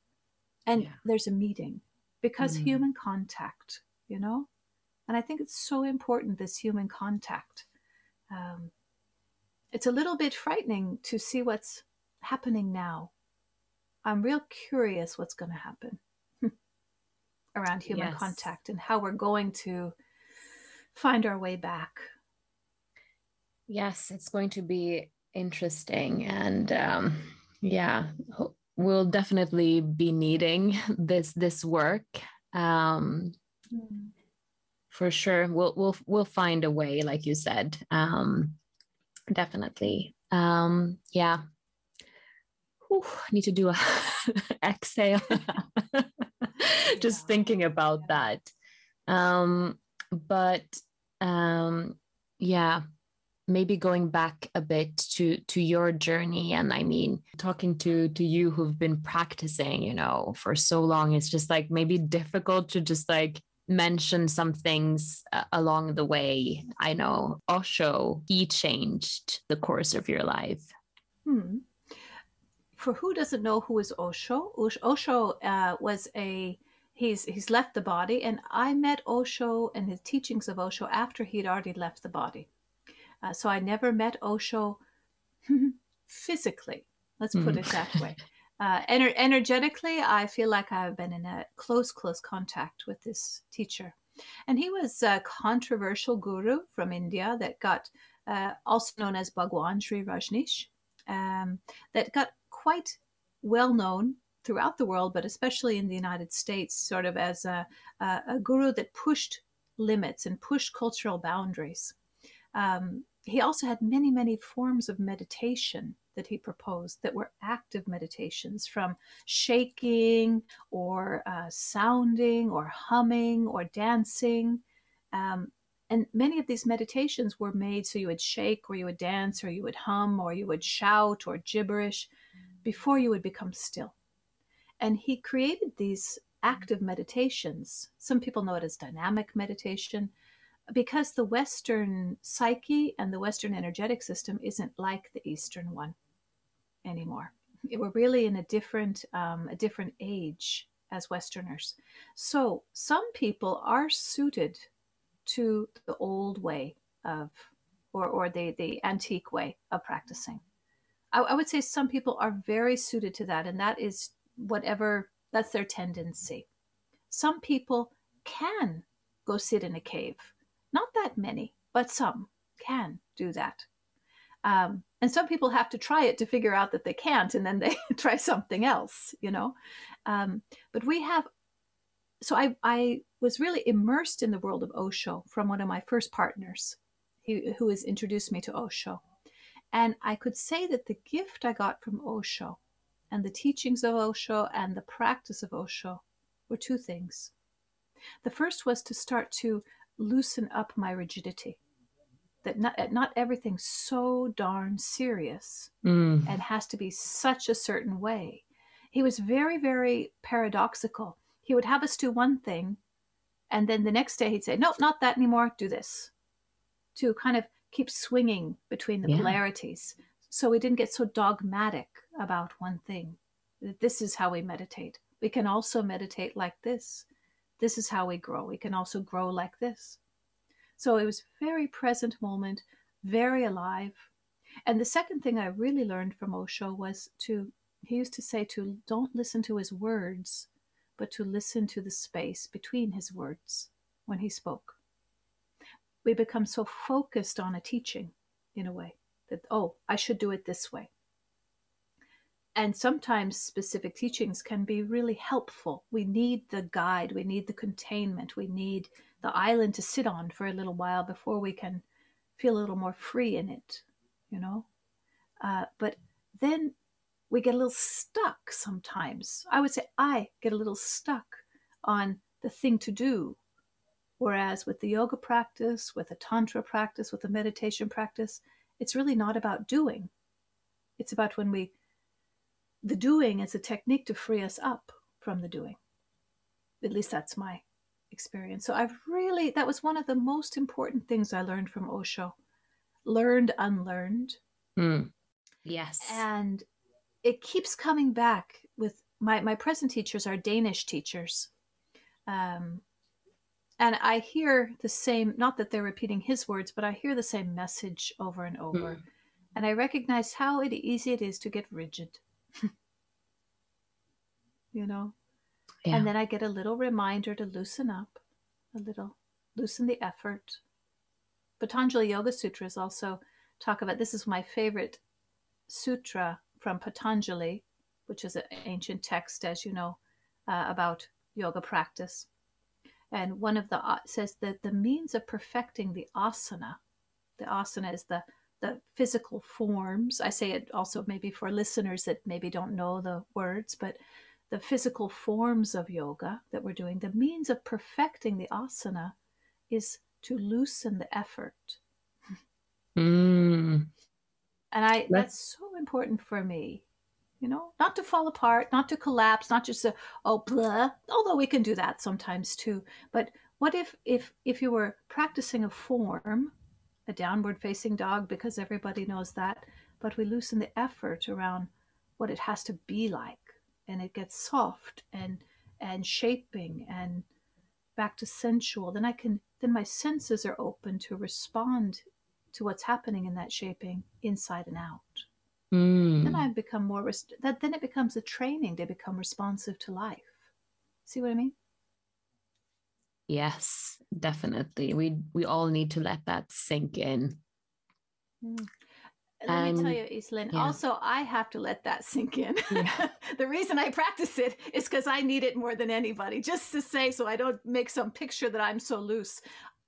and yeah. there's a meeting because mm-hmm. human contact you know and i think it's so important this human contact um, it's a little bit frightening to see what's happening now i'm real curious what's going to happen around human yes. contact and how we're going to find our way back. Yes, it's going to be interesting. And um, yeah, we'll definitely be needing this this work. Um, mm. For sure, we'll we'll we'll find a way, like you said. Um, definitely. Um, yeah. Whew, need to do a exhale. just thinking about that um but um yeah maybe going back a bit to to your journey and i mean talking to to you who've been practicing you know for so long it's just like maybe difficult to just like mention some things uh, along the way. I know osho he changed the course of your life. Hmm. for who doesn't know who is osho? Osho uh, was a he's he's left the body and i met osho and his teachings of osho after he'd already left the body uh, so i never met osho physically let's put mm. it that way uh, ener- energetically i feel like i've been in a close close contact with this teacher and he was a controversial guru from india that got uh, also known as bhagwan shree rajneesh um, that got quite well known throughout the world, but especially in the United States, sort of as a, a, a guru that pushed limits and pushed cultural boundaries. Um, he also had many, many forms of meditation that he proposed that were active meditations from shaking or uh, sounding or humming or dancing. Um, and many of these meditations were made so you would shake or you would dance or you would hum or you would shout or gibberish before you would become still. And he created these active meditations. Some people know it as dynamic meditation because the Western psyche and the Western energetic system isn't like the Eastern one anymore. We're really in a different, um, a different age as Westerners. So some people are suited to the old way of, or, or the, the antique way of practicing. I, I would say some people are very suited to that, and that is whatever that's their tendency. Some people can go sit in a cave. Not that many, but some can do that. Um, and some people have to try it to figure out that they can't, and then they try something else, you know. Um, but we have so I, I was really immersed in the world of Osho from one of my first partners who, who has introduced me to Osho. And I could say that the gift I got from Osho and the teachings of Osho and the practice of Osho were two things. The first was to start to loosen up my rigidity. That not, not everything's so darn serious mm. and has to be such a certain way. He was very, very paradoxical. He would have us do one thing, and then the next day he'd say, Nope, not that anymore, do this. To kind of keep swinging between the yeah. polarities so we didn't get so dogmatic about one thing. That this is how we meditate. We can also meditate like this. This is how we grow. We can also grow like this. So it was very present moment, very alive. And the second thing I really learned from Osho was to, he used to say to don't listen to his words, but to listen to the space between his words when he spoke. We become so focused on a teaching in a way that, oh, I should do it this way. And sometimes specific teachings can be really helpful. We need the guide, we need the containment, we need the island to sit on for a little while before we can feel a little more free in it, you know? Uh, but then we get a little stuck sometimes. I would say I get a little stuck on the thing to do. Whereas with the yoga practice, with a tantra practice, with a meditation practice, it's really not about doing. It's about when we, the doing is a technique to free us up from the doing. At least that's my experience. So I've really, that was one of the most important things I learned from Osho. Learned, unlearned. Mm. Yes. And it keeps coming back with my, my present teachers are Danish teachers. Um, and I hear the same, not that they're repeating his words, but I hear the same message over and over. Mm. And I recognize how it, easy it is to get rigid. you know? Yeah. And then I get a little reminder to loosen up, a little, loosen the effort. Patanjali Yoga Sutras also talk about this is my favorite sutra from Patanjali, which is an ancient text, as you know, uh, about yoga practice. And one of the uh, says that the means of perfecting the asana, the asana is the the physical forms. I say it also maybe for listeners that maybe don't know the words, but the physical forms of yoga that we're doing, the means of perfecting the asana is to loosen the effort. Mm. And I that's so important for me. You know, not to fall apart, not to collapse, not just a oh blah, although we can do that sometimes too. But what if if if you were practicing a form, a downward facing dog because everybody knows that, but we loosen the effort around what it has to be like and it gets soft and and shaping and back to sensual. Then i can then my senses are open to respond to what's happening in that shaping inside and out. Mm. then i become more rest- that then it becomes a training. To become responsive to life. See what i mean yes definitely we we all need to let that sink in mm. Let um, me tell you, Iselin, yeah. also I have to let that sink in. Yeah. the reason I practice it is because I need it more than anybody, just to say so I don't make some picture that I'm so loose.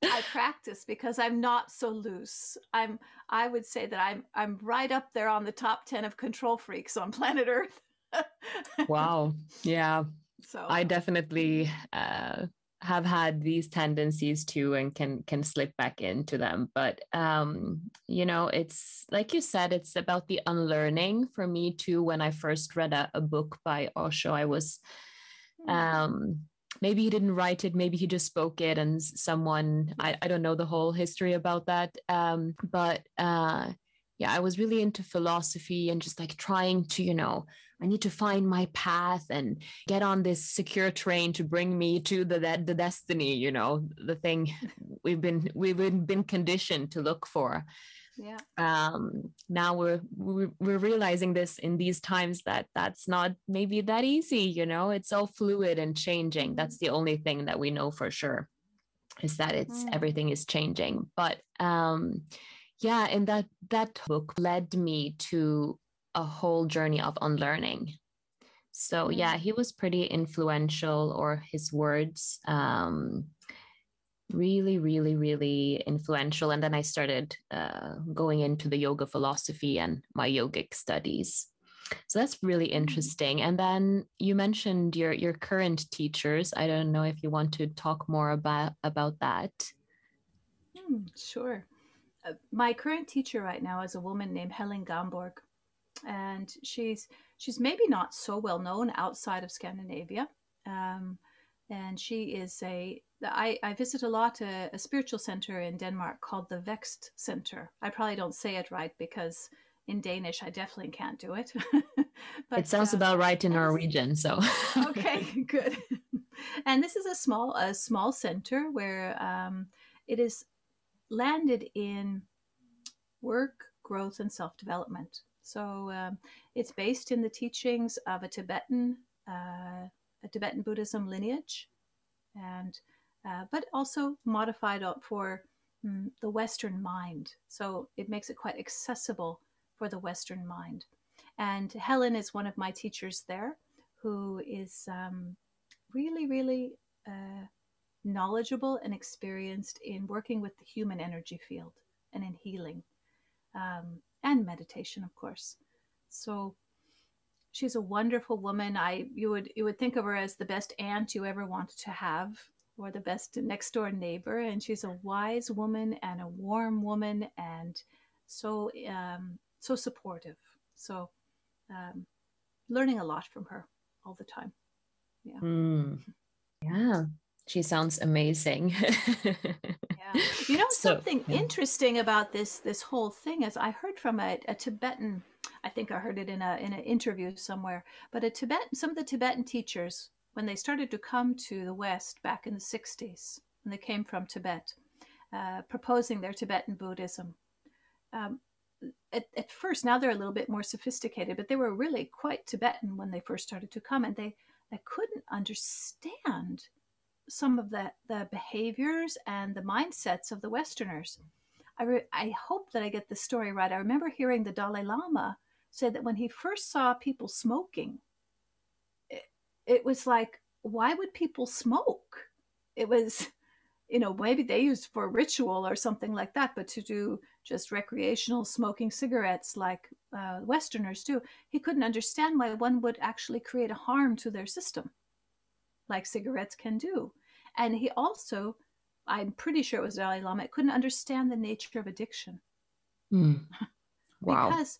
I practice because I'm not so loose. I'm I would say that I'm I'm right up there on the top 10 of control freaks on planet Earth. wow. Yeah. So I definitely uh have had these tendencies too and can can slip back into them. But um you know it's like you said it's about the unlearning. For me too when i first read a, a book by osho i was hmm. um maybe he didn't write it maybe he just spoke it and someone i, I don't know the whole history about that. Um but uh yeah i was really into philosophy and just like trying to you know I need to find my path and get on this secure train to bring me to the the destiny, you know, the thing we've been we've been, conditioned to look for. Yeah. Um, now we're, we're realizing this in these times that that's not maybe that easy, you know. It's all fluid and changing. That's the only thing that we know for sure is that it's mm. everything is changing. But um yeah, and that that book led me to a whole journey of unlearning So yeah, he was pretty influential, or his words um, really, really, really influential. And then I started uh, going into the yoga philosophy and my yogic studies. So that's really mm-hmm. interesting. And then you mentioned your your current teachers. I don't know if you want to talk more about about that. Hmm, sure. Uh, my current teacher right now is a woman named Helen Gamborg, and she's she's maybe not so well known outside of Scandinavia. Um, and she is a I, I visit a lot a, a, spiritual center in Denmark called the Vext Center. I probably don't say it right because in Danish I definitely can't do it. but it sounds uh, about right in Norwegian, so okay, good. and this is a small a small center where um, it is landed in work, growth, and self development. So um, it's based in the teachings of a Tibetan uh, a Tibetan Buddhism lineage, and uh, but also modified for mm, the Western mind. So it makes it quite accessible for the Western mind. And Helen is one of my teachers there, who is um, really, really uh, knowledgeable and experienced in working with the human energy field and in healing um, and meditation, of course. So she's a wonderful woman. I you would you would think of her as the best aunt you ever wanted to have, or the best next door neighbor. And she's a wise woman and a warm woman, and so um, so supportive. So um, learning a lot from her all the time. Yeah. Mm. Yeah. She sounds amazing. You know something so, yeah. interesting about this this whole thing is I heard from a, a Tibetan I think I heard it in a in an interview somewhere. But a Tibetan, some of the Tibetan teachers, when they started to come to the West back in the '60s, when they came from Tibet, uh, proposing their Tibetan Buddhism. Um, at, at first, now they're a little bit more sophisticated, but they were really quite Tibetan when they first started to come, and they, they couldn't understand some of the, the behaviors and the mindsets of the Westerners. I, re- I hope that I get the story right. I remember hearing the Dalai Lama say that when he first saw people smoking, it, it was like, why would people smoke? It was, you know, maybe they used for ritual or something like that, but to do just recreational smoking cigarettes like uh, Westerners do, he couldn't understand why one would actually create a harm to their system, like cigarettes can do. And he also, I'm pretty sure it was Dalai Lama, couldn't understand the nature of addiction. Mm. Wow. because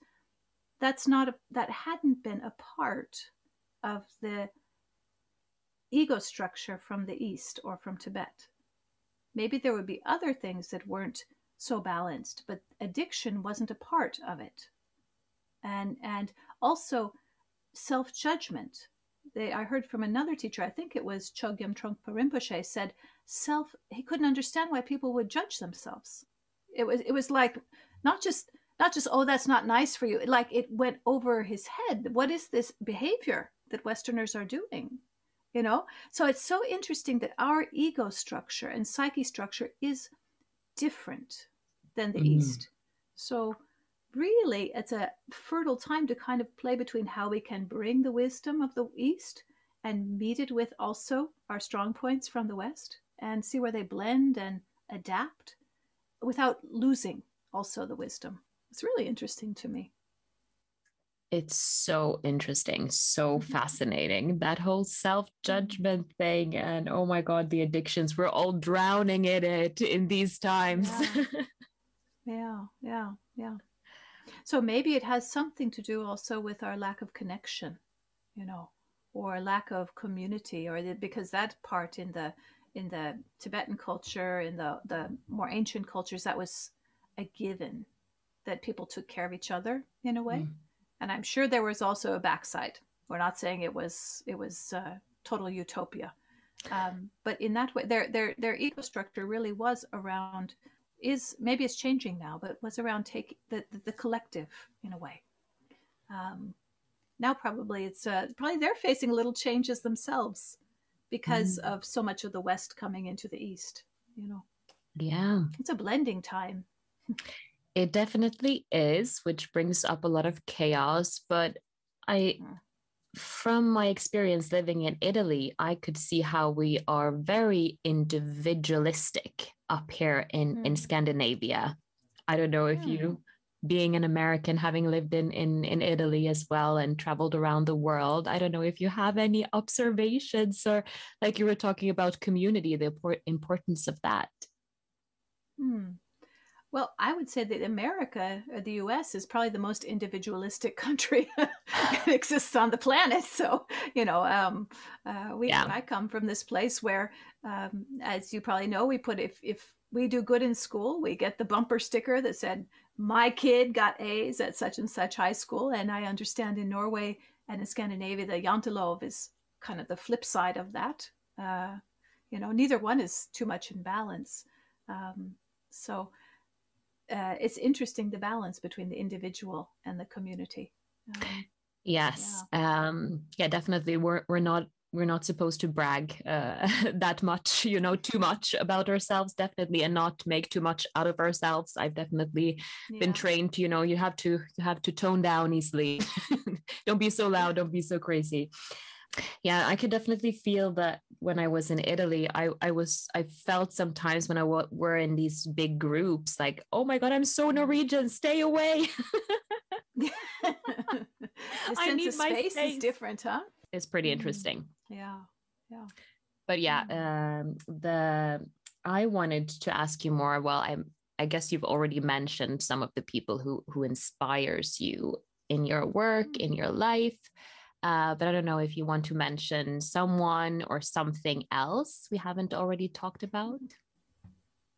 that's not a, that hadn't been a part of the ego structure from the east or from tibet maybe there would be other things that weren't so balanced but addiction wasn't a part of it and and also self-judgment they, I heard from another teacher, I think it was Chogyam Trungpa Rinpoche, said self. He couldn't understand why people would judge themselves. It was it was like not just not just oh that's not nice for you like it went over his head what is this behavior that westerners are doing you know so it's so interesting that our ego structure and psyche structure is different than the mm-hmm. east so really it's a fertile time to kind of play between how we can bring the wisdom of the east and meet it with also our strong points from the west and see where they blend and adapt without losing also the wisdom it's really interesting to me. It's so interesting, so mm-hmm. fascinating. That whole self judgment thing, and oh my God, the addictions, we're all drowning in it in these times. Yeah, yeah, yeah. yeah. So maybe it has something to do also with our lack of connection, you know, or lack of community, or the, because that part in the in the Tibetan culture, in the the more ancient cultures, that was a given that people took care of each other in a way. Mm. And I'm sure there was also a backside. We're not saying it was it was uh, total utopia, um, but in that way, their their their ego structure really was around is maybe it's changing now, but was around take the the, the collective in a way. Um, now probably it's uh, probably they're facing little changes themselves because mm. of so much of the West coming into the East. You know. Yeah. It's a blending time. It definitely is, which brings up a lot of chaos. But I, from my experience living in Italy, I could see how we are very individualistic up here in, mm. in Scandinavia. I don't know if mm. you, hmm. being an American, having lived in, in, in Italy as well and traveled around the world, I don't know if you have any observations or like you were talking about community, the importance of that. Hmm. Well, I would say that America, or uh, the US, is probably the most individualistic country that exists on the planet. So, you know, um, uh, we yeah. I come from this place where, um, as you probably know, we put if if we do good in school, we get the bumper sticker that said, "My kid got A's at such and such high school." And I understand in Norway and in Scandinavia, the jantelov is kind of the flip side of that. Uh, you know, neither one is too much in balance. Um, so uh, it's interesting the balance between the individual and the community. Um, yes, yeah. Um, yeah, definitely. We're we're not we're not supposed to brag uh, that much, you know, too much about ourselves, definitely, and not make too much out of ourselves. I've definitely yeah. been trained, you know, you have to you have to tone down easily. don't be so loud. Don't be so crazy yeah i could definitely feel that when i was in italy i i was i felt sometimes when I w- were in these big groups like oh my god i'm so norwegian stay away. The I need my space, space. is different huh? It's pretty mm-hmm. interesting. Yeah yeah. But yeah mm-hmm. um the i wanted to ask you more well i'm i guess you've already mentioned some of the people who who inspires you in your work in your life uh, but I don't know if you want to mention someone or something else we haven't already talked about.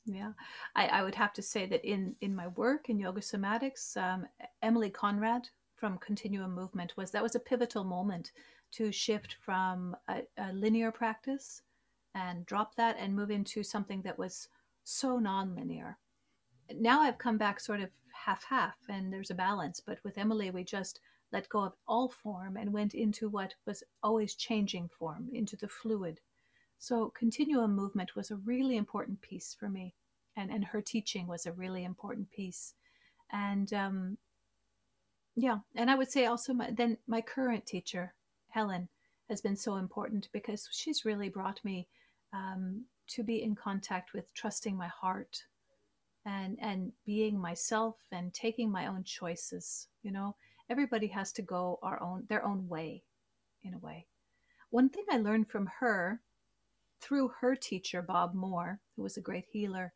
Yeah, I, I would have to say that in in my work in yoga somatics, um, Emilie Conrad from Continuum Movement was that was a pivotal moment to shift from a, a linear practice and drop that and move into something that was so non-linear. Now I've come back sort of half half, and there's a balance. But with Emilie, we just let go of all form and went into what was always changing form, into the fluid. So continuum movement was a really important piece for me. And, and her teaching was a really important piece. And um, yeah, and I would say also my, then my current teacher, Helen, has been so important because she's really brought me um, to be in contact with trusting my heart and and being myself and taking my own choices you know everybody has to go our own their own way in a way. One thing i learned from her through her teacher bob moore who was a great healer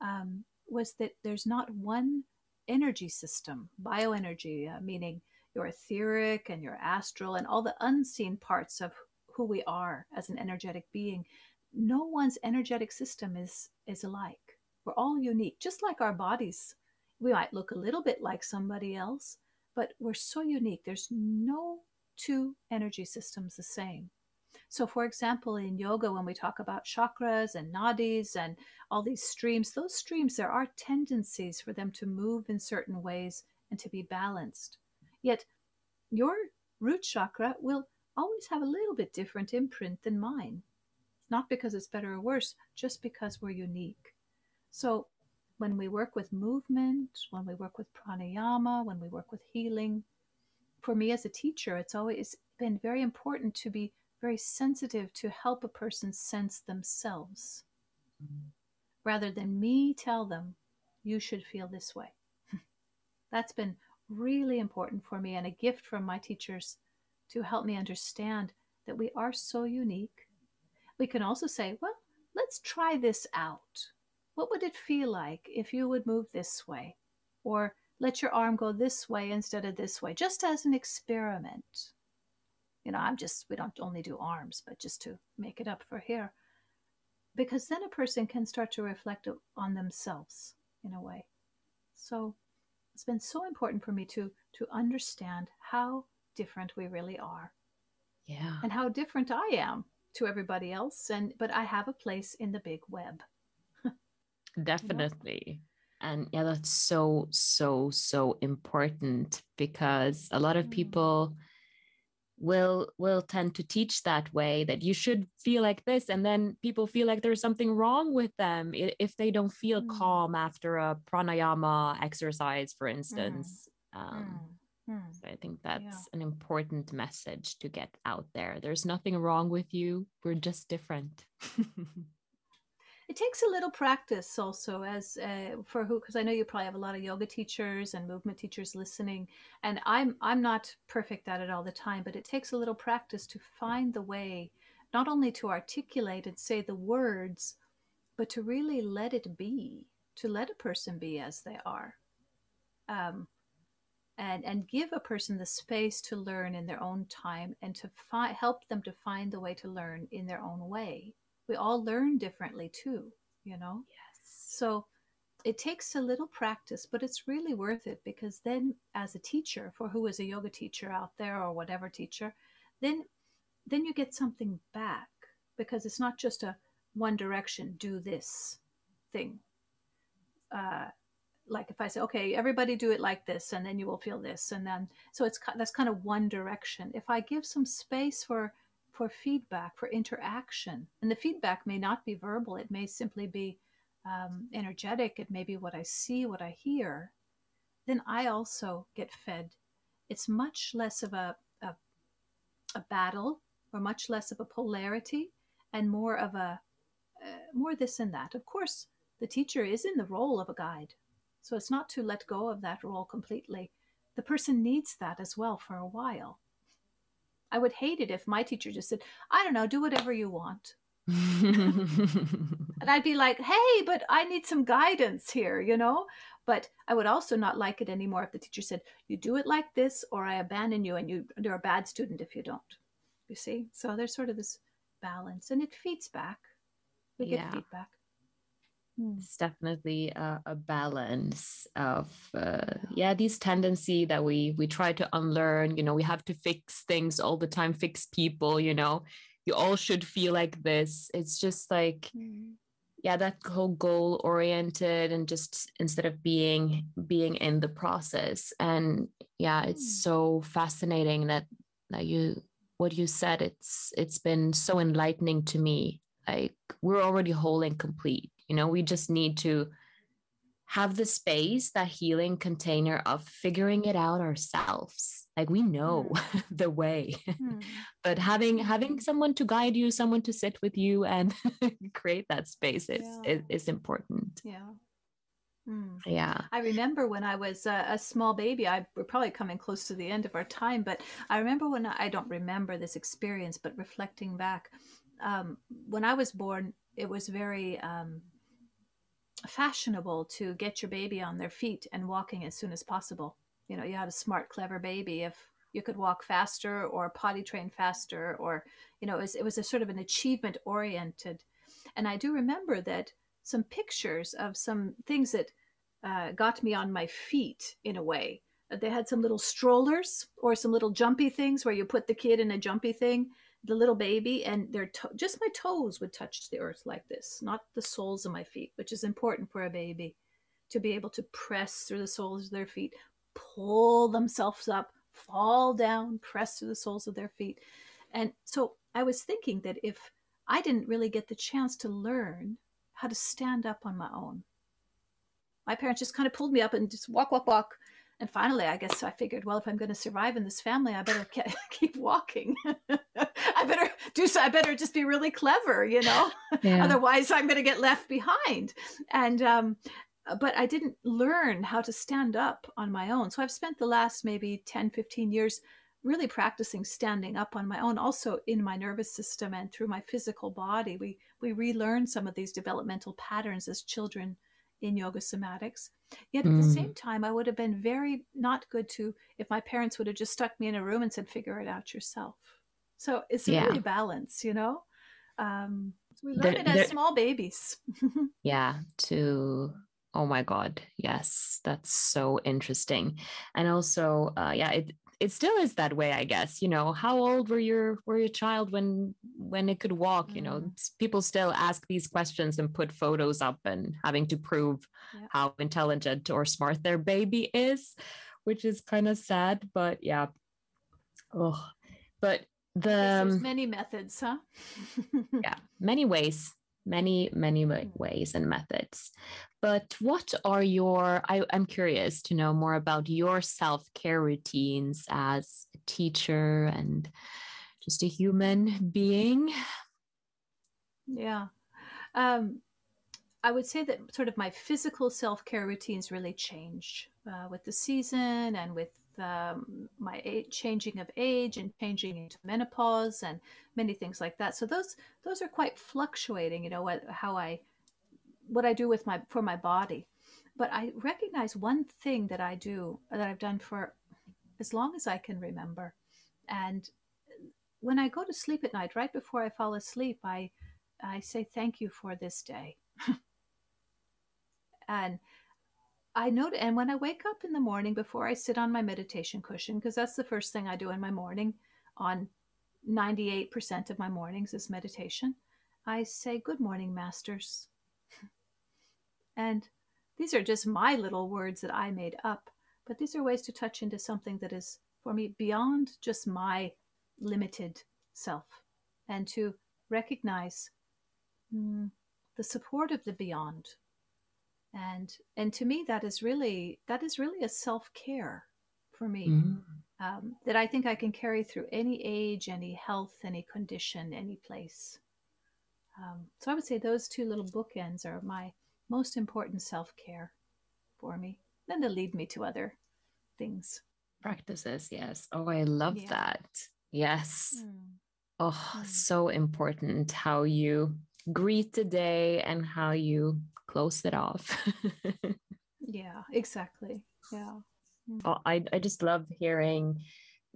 um, was that there's not one energy system bioenergy uh, meaning your etheric and your astral and all the unseen parts of who we are as an energetic being. No one's energetic system is is alike. We're all unique just like our bodies. We might look a little bit like somebody else but we're so unique. There's no two energy systems the same. So, for example, in yoga, when we talk about chakras and nadis and all these streams, those streams, there are tendencies for them to move in certain ways and to be balanced. Yet, your root chakra will always have a little bit different imprint than mine. Not because it's better or worse, just because we're unique. So, when we work with movement, when we work with pranayama, when we work with healing, for me as a teacher, it's always been very important to be very sensitive to help a person sense themselves mm-hmm. rather than me tell them, you should feel this way. That's been really important for me and a gift from my teachers to help me understand that we are so unique. We can also say, well, let's try this out. What would it feel like if you would move this way? Or let your arm go this way instead of this way, just as an experiment. You know, I'm just, we don't only do arms, but just to make it up for here. Because then a person can start to reflect on themselves in a way. So it's been so important for me to to understand how different we really are. Yeah. And how different I am to everybody else. And but I have a place in the big web definitely and yeah that's so so so important because a lot of mm. people will will tend to teach that way that you should feel like this and then people feel like there's something wrong with them if they don't feel mm. calm after a pranayama exercise for instance mm. Um, Hmm. So I think that's yeah. an important message to get out there. There's nothing wrong with you. We're just different. it takes a little practice also as uh, for who because i know you probably have a lot of yoga teachers and movement teachers listening and i'm i'm not perfect at it all the time but it takes a little practice to find the way not only to articulate and say the words but to really let it be to let a person be as they are. Um, and and give a person the space to learn in their own time and to fi- help them to find the way to learn in their own way we all learn differently too you know? Yes. So it takes a little practice but it's really worth it because then as a teacher for who is a yoga teacher out there or whatever teacher then then you get something back because it's not just a one direction do this thing. Uh, like if I say, okay, everybody do it like this, and then you will feel this, and then so it's that's kind of one direction. If I give some space for for feedback, for interaction, and the feedback may not be verbal; it may simply be um, energetic. It may be what I see, what I hear. Then I also get fed. It's much less of a a, a battle, or much less of a polarity, and more of a uh, more this and that. Of course, the teacher is in the role of a guide so it's not to let go of that role completely. The person needs that as well for a while. I would hate it if my teacher just said, I don't know, do whatever you want. and I'd be like, hey, but I need some guidance here, you know? But I would also not like it anymore if the teacher said, you do it like this, or I abandon you and you, you're a bad student if you don't. You see? So there's sort of this balance and it feeds back. We get yeah. feedback. Hmm. it's definitely a, a balance of uh, yeah these tendency that we we try to unlearn you know we have to fix things all the time fix people you know you all should feel like this it's just like mm. yeah that whole goal oriented and just instead of being being in the process and yeah it's mm. so fascinating that that you what you said it's it's been so enlightening to me like we're already whole and complete you know, we just need to have the space, that healing container of figuring it out ourselves. Like we know mm. the way. Mm. but having having someone to guide you, someone to sit with you and create that space is, yeah. is, is important. Yeah. Mm. Yeah. I remember when I was a, a, small baby, I we're probably coming close to the end of our time, but I remember when I, I don't remember this experience, but reflecting back, um, when I was born, it was very um, fashionable to get your baby on their feet and walking as soon as possible. You know, you had a smart, clever baby if you could walk faster or potty train faster, or, you know, it was, it was a sort of an achievement oriented. And I do remember that some pictures of some things that uh, got me on my feet in a way. They had some little strollers or some little jumpy things where you put the kid in a jumpy thing the little baby and their to- just my toes would touch the earth like this not the soles of my feet which is important for a baby to be able to press through the soles of their feet pull themselves up fall down press through the soles of their feet. And so i was thinking that if i didn't really get the chance to learn how to stand up on my own my parents just kind of pulled me up and just walk walk walk and finally, I guess I figured, well, if I'm going to survive in this family, I better ke- keep walking. I better do so. I better just be really clever, you know. Yeah. Otherwise, I'm going to get left behind. And um, but I didn't learn how to stand up on my own. So I've spent the last maybe 10, 15 years really practicing standing up on my own also in my nervous system and through my physical body we we relearn some of these developmental patterns as children in yoga somatics. Yet at mm. the same time, I would have been very not good to if my parents would have just stuck me in a room and said, figure it out yourself. So it's yeah. really balance, you know? Um, we learn it as small babies. yeah, to oh my god yes that's so interesting and also uh, yeah it it still is that way i guess you know how old were your were your child when when it could walk mm. you know mm. people still ask these questions and put photos up and having to prove yeah. how intelligent or smart their baby is which is kind of sad but yeah oh but the There's many methods huh yeah many ways many, many mm. ways and methods. But what are your, I, I'm curious to know more about your self care routines as a teacher and just a human being. Yeah. Um, I would say that sort of my physical self care routines really changed uh, with the season and with um, my age, changing of age and changing into menopause and many things like that. So those those are quite fluctuating. You know what how I what I do with my for my body. But I recognize one thing that I do that I've done for as long as I can remember, and when I go to sleep at night, right before I fall asleep, I I say thank you for this day. and I note, and when I wake up in the morning before I sit on my meditation cushion, because that's the first thing I do in my morning, on 98% of my mornings is meditation, I say, Good morning, masters. and these are just my little words that I made up, but these are ways to touch into something that is for me beyond just my limited self and to recognize mm, the support of the beyond and and to me that is really that is really a self-care for me mm-hmm. um, that i think i can carry through any age any health any condition any place um, so i would say those two little bookends are my most important self-care for me then they lead me to other things practices yes oh i love yeah. that yes mm. oh mm. so important how you greet the day and how you close it off. yeah, exactly. Yeah. Oh, I, I just love hearing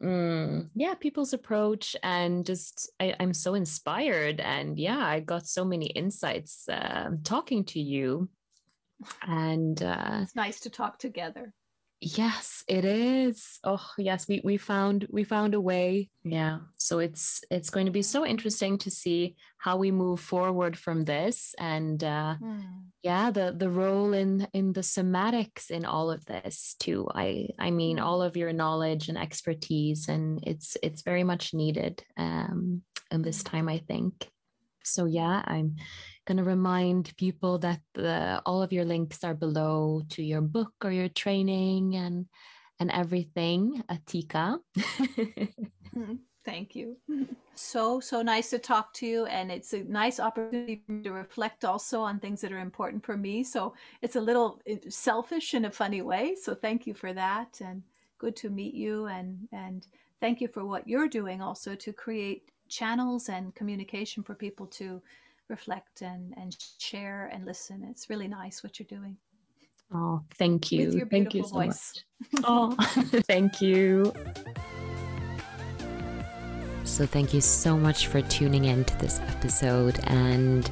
mm, yeah people's approach and just I, am so inspired and yeah i got so many insights uh, talking to you and uh, it's nice to talk together Yes, it is. Oh, yes, we we found we found a way. Yeah. So it's it's going to be so interesting to see how we move forward from this and uh mm. yeah, the the role in in the somatics in all of this too. I I mean mm. all of your knowledge and expertise and it's it's very much needed um in this hmm. time I think. So yeah, I'm going to remind people that the, all of your links are below to your book or your training and and everything, Atika. Mm-hmm. Thank you. So, so nice to talk to you. And it's a nice opportunity to reflect also on things that are important for me. So it's a little selfish in a funny way. So thank you for that. And good to meet you. And, and thank you for what you're doing also to create channels and communication for people to reflect and, and share and listen. It's really nice what you're doing. Oh, thank you. Thank you so voice. much. oh, thank you. So, thank you so much for tuning in to this episode. And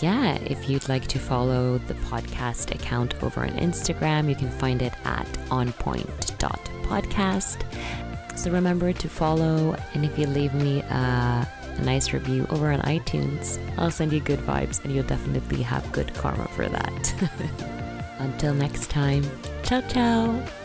yeah, if you'd like to follow the podcast account over on Instagram, you can find it at onpoint.podcast. So, remember to follow. And if you leave me a a nice review over on iTunes, I'll send you good vibes and you'll definitely have good karma for that. Until next time, ciao ciao!